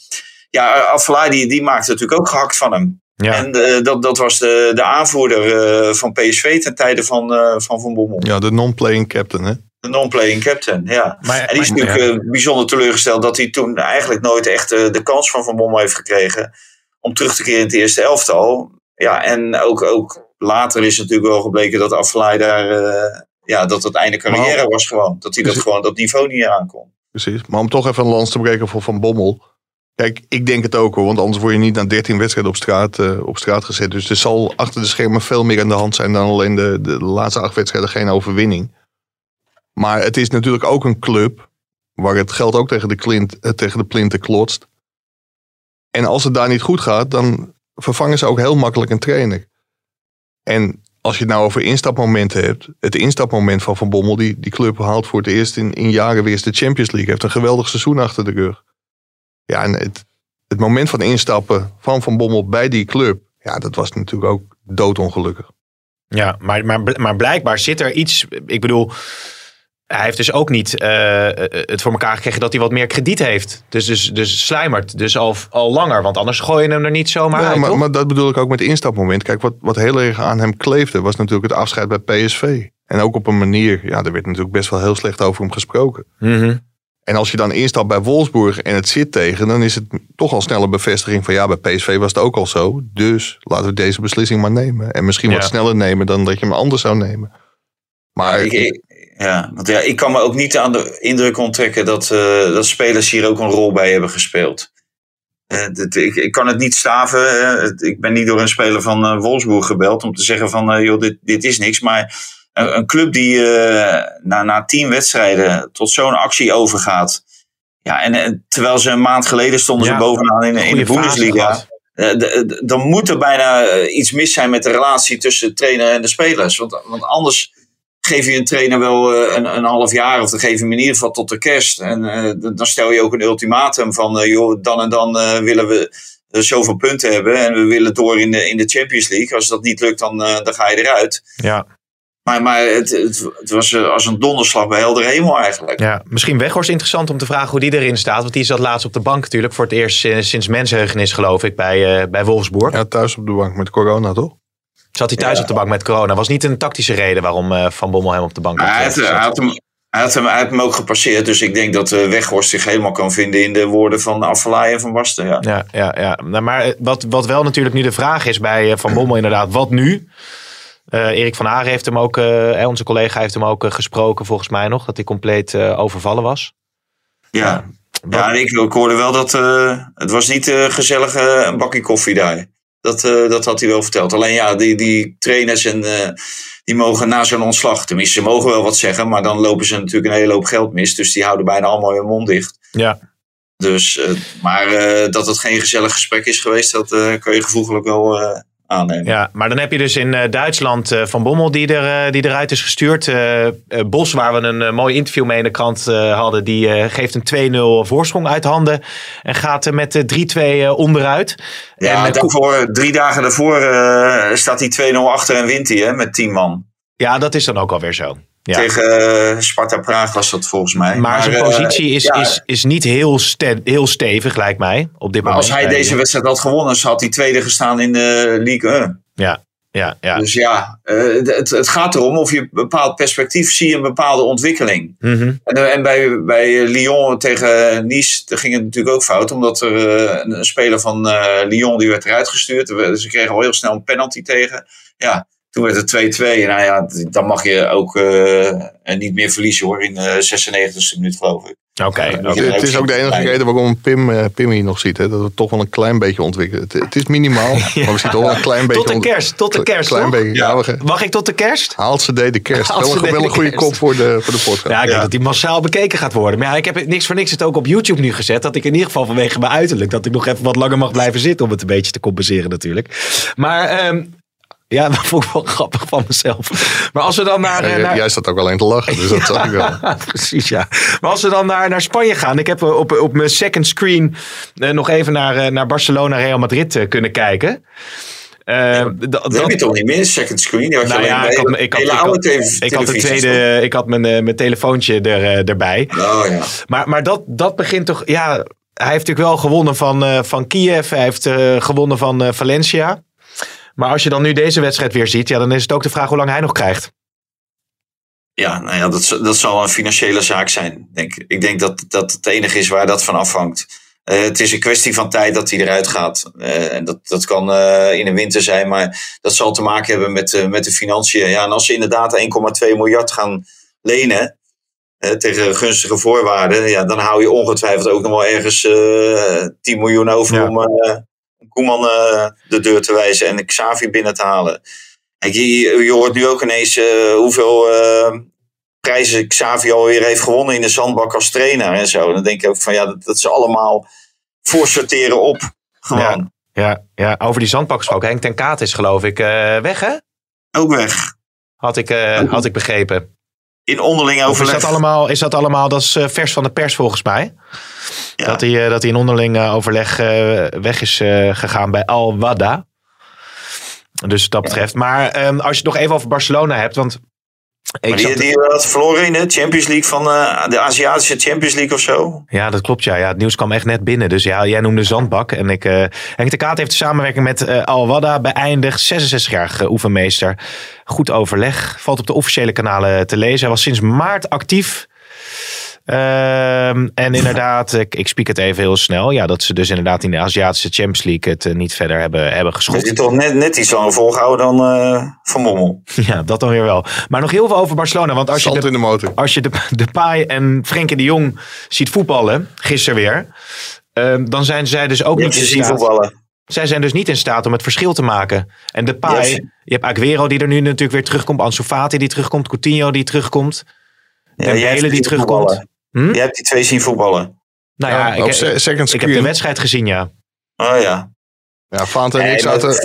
ja, Affelay die, die maakt natuurlijk ook gehakt van hem. Ja. En eh, dat, dat was de, de aanvoerder eh, van PSV ten tijde van eh, Van, van Bommel. Ja, de non-playing captain, hè? De non-playing captain, ja. Maar- en die is maar- natuurlijk bijzonder teleurgesteld dat hij toen eigenlijk nooit echt eh, de kans van Van Bommel heeft gekregen om terug te keren in het eerste elftal. Ja, en ook, ook later is natuurlijk wel gebleken dat Aflaai daar, eh, ja, dat het einde carrière Maar- was gewoon. Dat hij dat gewoon, dat niveau niet aankon. Precies. Maar om toch even een lans te breken voor Van Bommel. Kijk, ik denk het ook hoor. Want anders word je niet na 13 wedstrijden op straat, eh, op straat gezet. Dus er zal achter de schermen veel meer aan de hand zijn dan alleen de, de laatste acht wedstrijden geen overwinning. Maar het is natuurlijk ook een club waar het geld ook tegen de, klint, eh, tegen de plinten klotst. En als het daar niet goed gaat, dan vervangen ze ook heel makkelijk een trainer. En als je het nou over instapmomenten hebt. Het instapmoment van Van Bommel. Die, die club haalt voor het eerst in, in jaren weer eens de Champions League. Heeft een geweldig seizoen achter de rug. Ja, en het, het moment van instappen van Van Bommel bij die club. Ja, dat was natuurlijk ook doodongelukkig. Ja, maar, maar, maar blijkbaar zit er iets. Ik bedoel, hij heeft dus ook niet eh, het voor elkaar gekregen dat hij wat meer krediet heeft. Dus, dus, dus slijmert dus al, al langer. Want anders gooi je hem er niet zomaar Ja, uit, maar, toch? maar dat bedoel ik ook met instapmoment. Kijk, wat, wat heel erg aan hem kleefde was natuurlijk het afscheid bij PSV. En ook op een manier, ja, er werd natuurlijk best wel heel slecht over hem gesproken. Mhm. En als je dan instapt bij Wolfsburg en het zit tegen, dan is het toch al snel een bevestiging van ja, bij PSV was het ook al zo. Dus laten we deze beslissing maar nemen. En misschien wat Ja. sneller nemen dan dat je hem anders zou nemen. Maar Ik, ik- ja, want ja, ik kan me ook niet aan de indruk onttrekken dat, eh, dat spelers hier ook een rol bij hebben gespeeld. Eh, dit- ik, ik kan het niet staven. eh, het- ik ben niet door een speler van eh, Wolfsburg gebeld om te zeggen van eh, joh, dit, dit is niks. Maar een, club die eh, na, na tien wedstrijden tot zo'n actie overgaat. Ja, en, terwijl ze een maand geleden stonden Ja, ze bovenaan in, in de Bundesliga. Eh, dan moet er bijna eh, iets mis zijn met de relatie tussen de trainer en de spelers. Want, want anders geef je een trainer wel een, een half jaar, of dan geef je hem in ieder geval tot de kerst. En dan stel je ook een ultimatum van, joh, dan en dan willen we zoveel punten hebben en we willen door in de, in de Champions League. Als dat niet lukt, dan, dan ga je eruit. Ja, Maar, maar het, het, het was eh, als een donderslag bij heldere hemel eigenlijk. ja, misschien Weghorst interessant om te vragen hoe die erin staat. Want die zat laatst op de bank natuurlijk. Voor het eerst eh, sinds mensenheugenis geloof ik bij, eh, bij Wolfsburg. ja, thuis op de bank met corona, toch? Zat hij thuis Ja. op de bank met corona. Was niet een tactische reden waarom eh, Van Bommel hem op de bank had hij, had, hij, gezet. had hem, hij, had hem, hij had hem ook gepasseerd. Dus ik denk dat eh, Weghorst zich helemaal kan vinden in de woorden van Affelay en van Basten. Ja. Ja, ja, ja. Nou, maar wat, wat wel natuurlijk nu de vraag is bij eh, Van Bommel inderdaad, wat nu? Eh, Erik van Haren heeft hem ook, eh, onze collega heeft hem ook eh, gesproken volgens mij nog, dat hij compleet overvallen was. Ja. Ja, ik, ik hoorde wel dat het was niet gezellig een bakje koffie daar. Dat, dat had hij wel verteld. Alleen ja, die, die trainers en, die mogen na zo'n ontslag, tenminste ze mogen wel wat zeggen, maar dan lopen ze natuurlijk een hele hoop geld mis. Dus die houden bijna allemaal hun mond dicht. Ja, Dus, maar dat het geen gezellig gesprek is geweest, dat kan je gevoeglijk wel aannemen. ja, maar dan heb je dus in eh, Duitsland eh, Van Bommel die, er, eh, die eruit is gestuurd. Bos, waar we een mooi interview mee in de krant hadden, die geeft een 2-0 voorsprong uit handen. En gaat er met de 3-2 eh, onderuit. Ja, en, daarvoor, drie dagen daarvoor staat hij 2-0 achter en wint hij hè, met 10 man. ja, dat is dan ook alweer zo. Ja. Tegen eh, Sparta Praag was dat volgens mij. Maar zijn eh, positie is, ja, is, is niet heel, ste- heel stevig, lijkt mij, op dit Maar moment. als hij deze wedstrijd had gewonnen, had hij tweede gestaan in de Ligue 1. Ja, ja, ja. Dus ja, eh, het, het gaat erom of je een bepaald perspectief ziet, een bepaalde ontwikkeling. Mhm. En, en bij, bij Lyon tegen Nice daar ging het natuurlijk ook fout, omdat er een, een speler van Lyon die werd eruit gestuurd. Ze kregen al heel snel een penalty tegen. Ja, toen werd het 2-2. En nou ja, dan mag je ook eh, niet meer verliezen hoor, in de 96e minuut geloof ik. Oké, Ja. Het, is ook de enige reden waarom Pim, eh, Pim hier nog ziet. Hè, dat we toch wel een klein beetje ontwikkelen. Het, het is minimaal, maar we zien toch wel een klein beetje... Tot de kerst, tot de kerst, Klein beetje, ja. we- Mag ik tot de kerst? Haalt ze de kerst. Haalt Wel wel een goede kop voor de, voor de podcast. Ja, ik denk Ja. dat die massaal bekeken gaat worden. Maar ja, ik heb het niks voor niks het ook op YouTube nu gezet. Dat ik in ieder geval vanwege mijn uiterlijk... dat ik nog even wat langer mag blijven zitten... om het een beetje te compenseren natuurlijk. Maar ehm, ja, dat vond ik wel grappig van mezelf. Maar als we dan naar... Ja, eh, jij- naar... Jij staat ook alleen te lachen, dus dat zag ik wel. Precies, ja. Maar als we dan naar, naar Spanje gaan. Ik heb eh, op, op mijn second screen eh, nog even naar, naar Barcelona Real Madrid kunnen kijken. Eh, Dat, heb je toch niet meer, second screen? Nou ja, ik had, ik had, ik had, tele- ik had de tweede, ik had mijn, mijn telefoontje er, erbij. Oh ja. Maar, maar dat, dat begint toch, ja, hij heeft natuurlijk wel gewonnen van, eh, van Kiev. Hij heeft eh, gewonnen van eh, Valencia. Maar als je dan nu deze wedstrijd weer ziet, ja, dan is het ook de vraag hoe lang hij nog krijgt. Ja, nou ja, dat, dat zal een financiële zaak zijn. Denk, ik. ik denk dat dat het enige is waar dat van afhangt. Eh, het is een kwestie van tijd dat hij eruit gaat. Eh, en dat, dat kan eh, in de winter zijn, maar dat zal te maken hebben met, met de financiën. Ja, en als ze inderdaad 1,2 miljard gaan lenen tegen gunstige voorwaarden, ja, dan hou je ongetwijfeld ook nog wel ergens eh 10 miljoen over Ja. om Koeman eh, de deur te wijzen en Xavi binnen te halen. Kijk, je, je hoort nu ook ineens eh, hoeveel eh, prijzen Xavi alweer heeft gewonnen in de zandbak als trainer en zo. Dan denk je ook van ja, dat, dat ze allemaal voorsorteren op. Gewoon. Ja, ja, over die zandbak gesproken. Henk ten Kaat is geloof ik weg, hè? Ook weg. Had ik, had ik begrepen. In onderling Of is overleg. dat allemaal, is dat allemaal, dat is eh, vers van de pers volgens mij. Ja. Dat, hij, eh, dat hij in onderling eh, overleg weg is gegaan bij Al Wada. Dus wat dat betreft. Maar ehm, als je het nog even over Barcelona hebt, want... Maar die, die had verloren in de Champions League van eh, de Aziatische Champions League of zo. Ja, dat klopt. Ja. ja, het nieuws kwam echt net binnen. Dus ja, jij noemde Zandbak. En ik, eh Henk de Kaat heeft de samenwerking met eh Wada beëindigd. 66-jarige oefenmeester. Goed overleg. Valt op de officiële kanalen te lezen. Hij was sinds maart actief. Ehm, en inderdaad, ik, ik spiek het even heel snel. Ja, dat ze dus inderdaad in de Aziatische Champions League het eh, niet verder hebben, hebben Dat geschot. is toch net, net iets langer volgehouden dan eh, Van Mommel. Ja, dat dan weer wel. Maar nog heel veel over Barcelona. Want als je de, in de motor. als je de, de Pai en Frenkie de Jong ziet voetballen, gisteren weer, ehm, dan zijn zij dus ook Je niet in staat. voetballen. Zij zijn dus niet in staat om het verschil te maken. En de Pai, je hebt Aguero die er nu natuurlijk weer terugkomt, Ansu Fati die terugkomt, Coutinho die terugkomt. Ja, hebt die terugkomt. voetballen. Hm? Je hebt die twee zien voetballen. Nou ja, ik, second ik heb de wedstrijd gezien, ja. Oh ja. Ja, Fanta en Nee, ik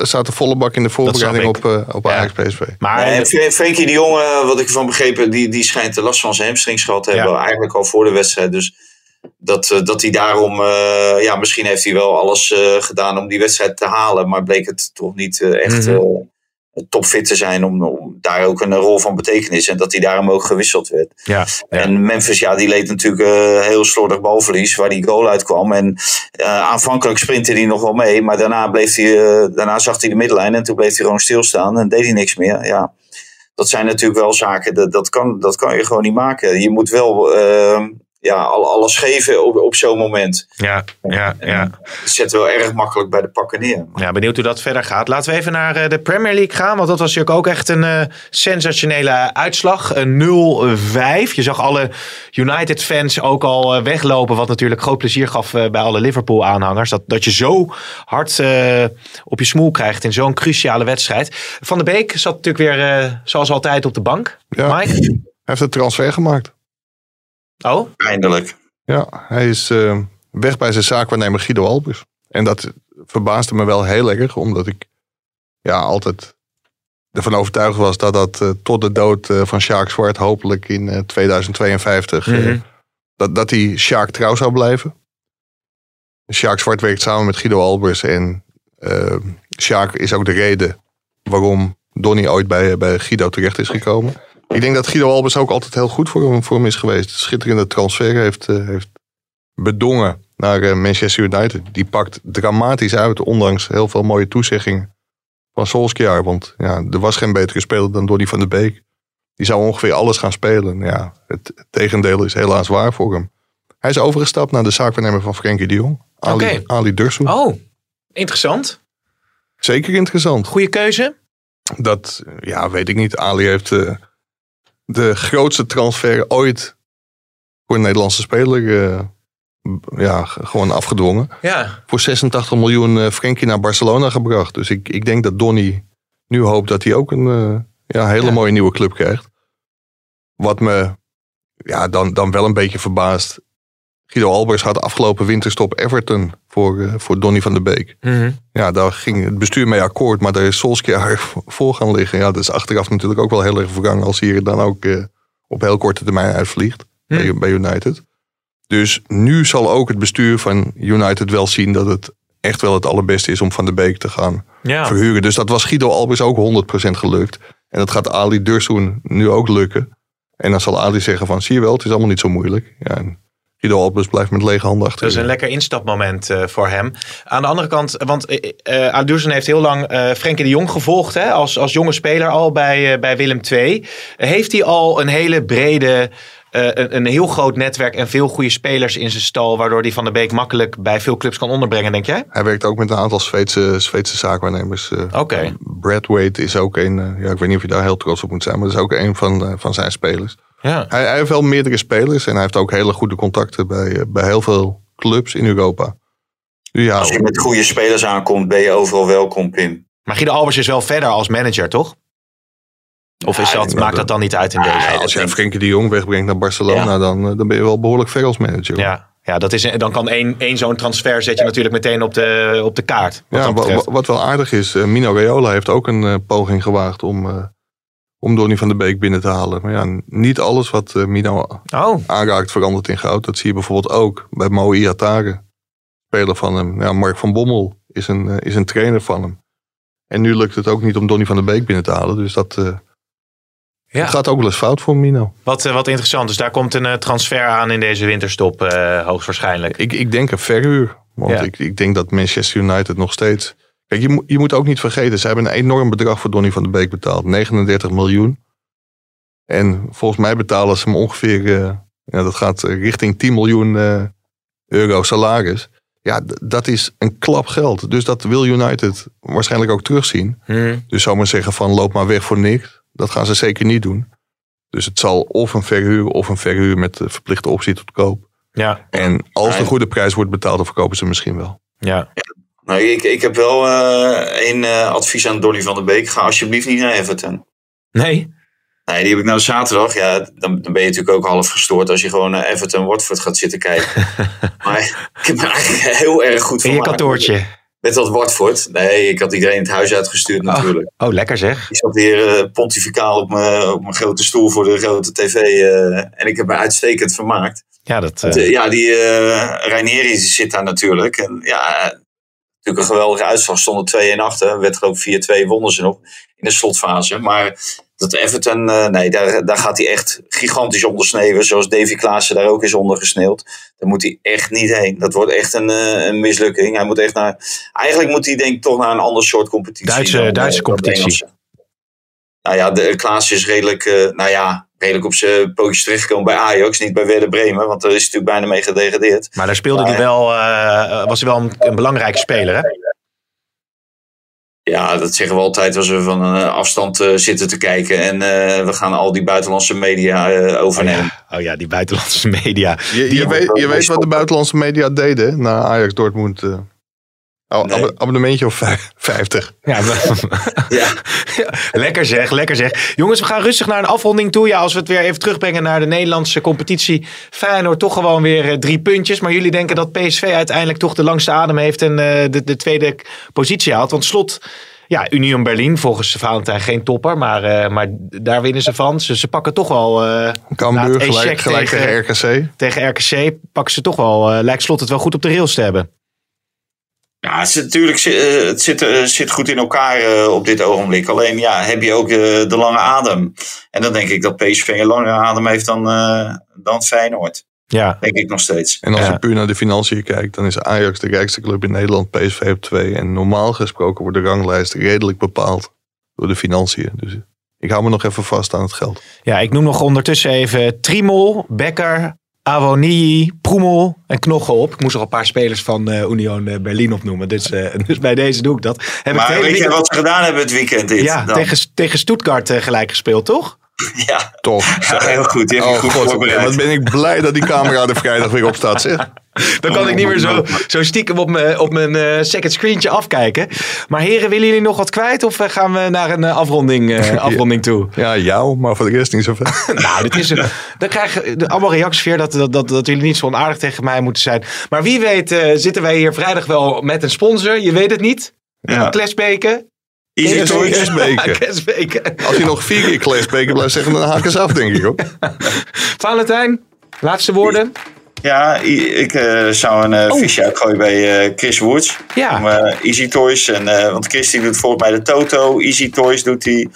zaten, volle bak in de voorbereiding op, eh, op Ja. Ajax PSV. Maar en Fre- Frenkie de Jong, eh, wat ik ervan begrepen, die, die schijnt de last van zijn hamstrings gehad te Ja. hebben. Eigenlijk al voor de wedstrijd. Dus dat, eh, dat hij daarom, eh, ja, misschien heeft hij wel alles eh, gedaan om die wedstrijd te halen. Maar bleek het toch niet echt Mhm. eh, topfit te zijn om, om daar ook een rol van betekenis. En dat hij daarom ook gewisseld werd. ja, ja. En Memphis, ja, die leed natuurlijk eh, heel slordig balverlies, waar die goal uitkwam. En eh, aanvankelijk sprintte hij nog wel mee, maar daarna, bleef hij, eh, daarna zag hij de middenlijn en toen bleef hij gewoon stilstaan en deed hij niks meer. Ja, dat zijn natuurlijk wel zaken, dat, dat, kan, dat kan je gewoon niet maken. Je moet wel eh, ja, al- alles geven op, op zo'n moment. ja, ja, ja. Dat zet wel erg makkelijk bij de pakken neer. Ja, benieuwd hoe dat verder gaat. Laten we even naar eh, de Premier League gaan. Want dat was natuurlijk ook echt een eh, sensationele uitslag. Een 0-5. Je zag alle United-fans ook al eh, weglopen. Wat natuurlijk groot plezier gaf bij alle Liverpool-aanhangers. Dat, dat je zo hard eh, op je smoel krijgt in zo'n cruciale wedstrijd. Van de Beek zat natuurlijk weer, eh, zoals altijd, op de bank. Ja. Mike? Hij heeft een transfer gemaakt. Oh, Eindelijk. Ja, hij is eh, weg bij zijn zaakwaarnemer Guido Albers. En dat verbaasde me wel heel erg, omdat ik ja, altijd ervan overtuigd was dat dat eh, tot de dood eh, van Sjaak Zwart, hopelijk in eh, 2052, eh, Mhm. dat, dat hij Sjaak trouw zou blijven. Sjaak Zwart werkt samen met Guido Albers en Sjaak is ook de reden waarom Donny ooit bij, bij Guido terecht is gekomen. Ik denk dat Guido Albers ook altijd heel goed voor hem, voor hem is geweest. Schitterende transfer heeft, eh, heeft bedongen naar eh, Manchester United. Die pakt dramatisch uit, ondanks heel veel mooie toezeggingen van Solskjaer. Want ja, er was geen betere speler dan Donny van de Beek. Die zou ongeveer alles gaan spelen. Ja, het, het tegendeel is helaas waar voor hem. Hij is overgestapt naar de zaakwaarnemer van Frenkie de Jong. Ali, Oké. Ali Dursu. oh, interessant. Zeker interessant. Goede keuze. Dat, ja, weet ik niet. Ali heeft eh, de grootste transfer ooit voor een Nederlandse speler eh, ja, gewoon afgedwongen. Ja, Voor 86 miljoen eh Frenkie naar Barcelona gebracht. Dus ik, ik denk dat Donny nu hoopt dat hij ook een eh, ja, hele Ja. mooie nieuwe club krijgt. Wat me ja, dan, dan wel een beetje verbaast. Guido Albers had afgelopen winterstop Everton voor, eh, voor Donny van der Beek. Mhm. Ja, daar ging het bestuur mee akkoord, maar daar is Solskjaer voor gaan liggen. Ja, dat is achteraf natuurlijk ook wel heel erg vergangen als hij er dan ook eh, op heel korte termijn uitvliegt Hm. bij, bij United. Dus nu zal ook het bestuur van United wel zien dat het echt wel het allerbeste is om Van de Beek te gaan ja. verhuren. Dus dat was Guido Albers ook 100% gelukt. En dat gaat Ali Dursoen nu ook lukken. En dan zal Ali zeggen van, zie je wel, het is allemaal niet zo moeilijk. Ja, en Guido Albers blijft met lege handen achter. Dat is een lekker instapmoment eh, voor hem. Aan de andere kant, want uh, heeft heel lang uh, Frenkie de Jong gevolgd. Hè, als, als jonge speler al bij, bij Willem II. heeft hij al een hele brede... Een, een, heel groot netwerk en veel goede spelers in zijn stal, waardoor hij Van de Beek makkelijk bij veel clubs kan onderbrengen, denk jij? Hij werkt ook met een aantal Zweedse, Zweedse zaakwaarnemers. Oké. Okay. Is ook een, ja, ik weet niet of je daar heel trots op moet zijn, maar dat is ook een van, van zijn spelers. Ja. Hij, hij, heeft wel meerdere spelers en hij heeft ook hele goede contacten bij, eh, bij heel veel clubs in Europa. Ja, als je met goede spelers aankomt, ben je overal welkom, Pim. Maar Guido Albers is wel verder als manager, toch? Of is dat, maakt dat dan niet uit in deze? als je Frenkie de Jong wegbrengt naar Barcelona, ja. dan, eh, dan ben je wel behoorlijk ver als manager. Ja, ja dat is, dan kan één, één zo'n transfer zet je natuurlijk meteen op de, op de kaart. Wat ja, wat, wat, wel aardig is, uh, Mino Raiola heeft ook een uh, poging gewaagd om... Uh, om Donny van de Beek binnen te halen. Maar ja, niet alles wat uh, Mino oh. aanraakt verandert in goud. Dat zie je bijvoorbeeld ook bij Mo Iatare. Speler van hem. Ja, Mark van Bommel is een, uh, is een trainer van hem. En nu lukt het ook niet om Donny van de Beek binnen te halen. Dus dat, uh, ja. dat gaat ook wel eens fout voor Mino. Wat, wat interessant. Dus daar komt een transfer aan in deze winterstop hoogstwaarschijnlijk. Ik, ik denk een verhuur. Want ja. ik, ik denk dat Manchester United nog steeds Kijk, je, je moet ook niet vergeten, ze hebben een enorm bedrag voor Donny van de Beek betaald. 39 miljoen. En volgens mij betalen ze hem ongeveer, uh, ja, dat gaat richting 10 miljoen uh, euro salaris. Ja, dat is een klap geld. Dus dat wil United waarschijnlijk ook terugzien. Hmm. Dus zou maar zeggen van loop maar weg voor niks. Dat gaan ze zeker niet doen. Dus het zal of een verhuur of een verhuur met de verplichte optie tot koop. Ja. En als de goede prijs wordt betaald, dan verkopen ze misschien wel. Ja. Nou, ik, ik heb wel één uh, advies aan Donny van der Beek. Ga alsjeblieft niet naar Everton. Nee? Nee, die heb ik nou zaterdag. Ja, dan, dan ben je natuurlijk ook half gestoord als je gewoon naar Everton Watford gaat zitten kijken. maar ik heb me eigenlijk heel erg goed In je kantoortje? Met dat Watford. Nee, ik had iedereen het huis uitgestuurd natuurlijk. Oh, oh lekker zeg. Ik zat hier uh, pontificaal op mijn, op mijn grote stoel voor de grote tv. Uh, en ik heb me uitstekend vermaakt. Ja, dat... Uh... ja, die Reinieri zit daar natuurlijk. En ja, natuurlijk een geweldige uitslag. Stonden 2-1 achter. Werd geloof ik 4-2 wonnen ze nog in de slotfase. Maar dat Everton, uh, nee, daar, daar gaat hij echt gigantisch ondersneeuwen. Zoals Davy Klaassen daar ook is ondergesneeuwd. Daar moet hij echt niet heen. Dat wordt echt een, uh, een mislukking. Hij moet echt naar. Eigenlijk moet hij denk ik toch naar een ander soort competitie. Duitse, dan, Duitse competitie. Nou ja, de, Klaassen is redelijk. Uh, nou ja, redelijk op zijn pootjes terechtgekomen bij Ajax. Niet bij Werder Bremen, want daar is hij natuurlijk bijna mee gedegradeerd. Maar daar speelde hij wel, uh, was hij wel een, een, belangrijke speler, hè? Ja, dat zeggen we altijd als we van een afstand uh, zitten te kijken. En uh, we gaan al die buitenlandse media overnemen. Oh ja. oh ja, die buitenlandse media. Je, die je weet, je weet wat de buitenlandse media deden na Ajax Dortmund. Oh, nee. abonnementje of 50. Ja, ja. ja, lekker zeg, lekker zeg. Jongens, we gaan rustig naar een afronding toe. Ja, als we het weer even terugbrengen naar de Nederlandse competitie. Feyenoord toch gewoon weer uh, drie puntjes. Maar jullie denken dat PSV uiteindelijk toch de langste adem heeft en uh, de, de tweede positie haalt. Want slot, ja, Union Berlin volgens Valentijn geen topper. Maar, uh, maar daar winnen ze van. Ze, ze pakken toch wel... Cambuur gelijk, gelijk tegen, tegen RKC. Tegen RKC pakken ze toch wel, lijkt slot het wel goed op de rails te hebben. Ja, het zit, natuurlijk het zit, het zit goed in elkaar op dit ogenblik. Alleen ja, heb je ook de, de lange adem. En dan denk ik dat PSV een langere adem heeft dan, uh, dan Feyenoord. Ja. Denk ik nog steeds. En als Ja. je puur naar de financiën kijkt, dan is Ajax de rijkste club in Nederland, PSV op 2. En normaal gesproken wordt de ranglijst redelijk bepaald door de financiën. Dus ik hou me nog even vast aan het geld. Ja, ik noem nog ondertussen even Trimol, Becker, Awonii, Proemel en Knochen op. Ik moest nog een paar spelers van eh, Union eh, Berlin opnoemen. Dus, eh, dus bij deze doe ik dat. Heb Maar weet je wat ze gedaan hebben het weekend? Dit, Ja, dan? tegen, tegen Stuttgart gelijk gespeeld, toch? ja. Toch? ja, heel goed. Die Oh goed god, wat ben ik blij dat die camera er vrijdag weer op staat, zeg. Dan kan ik niet meer zo, zo stiekem op mijn, op mijn eh, second screentje afkijken. Maar heren, willen jullie nog wat kwijt? Of eh, gaan we naar een eh, afronding, afronding toe? Ja, jou, maar voor de rest niet zoveel. Nou, dit is een, dan krijgen we allemaal reacties weer dat, dat, dat, dat jullie niet zo onaardig tegen mij moeten zijn. Maar wie weet zitten wij hier vrijdag wel met een sponsor. Je weet het niet. Ja. Klesbeken. Easy. Klesbeken. Als je nog vier keer Klesbeken blijft zeggen, dan haken ze af, denk ik ook. Valentijn, laatste woorden. Ja, ik eh, zou een eh visje uitgooien bij eh, Chris Woods. Ja. Om, Easy Toys. En, want Chris die doet volgens mij de Toto. Easy Toys doet hij.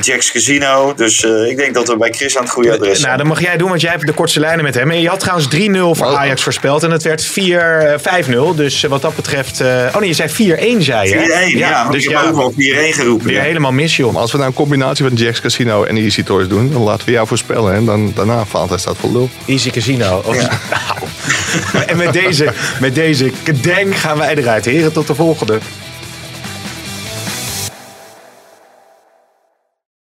Jack's Casino. Dus eh, ik denk dat we bij Chris aan het goede adres Nou, zijn. dan mag jij doen, want jij hebt de kortste lijnen met hem. En je had trouwens 3-0 voor Oh. Ajax voorspeld. En het werd 4, eh, 5-0. Dus eh, wat dat betreft... eh, oh nee, je zei 4-1 zei je. 4-1, ja. dus ik ja, ook wel 4-1 geroepen. weer ja. helemaal mis, joh. Maar als we nou een combinatie van Jack's Casino en Easy Toys doen, dan laten we jou voorspellen. En dan, daarna valt hij staat voor lul. Easy Casino. Of- Ja. Nou. En met deze, met deze gaan wij eruit. Heren, tot de volgende.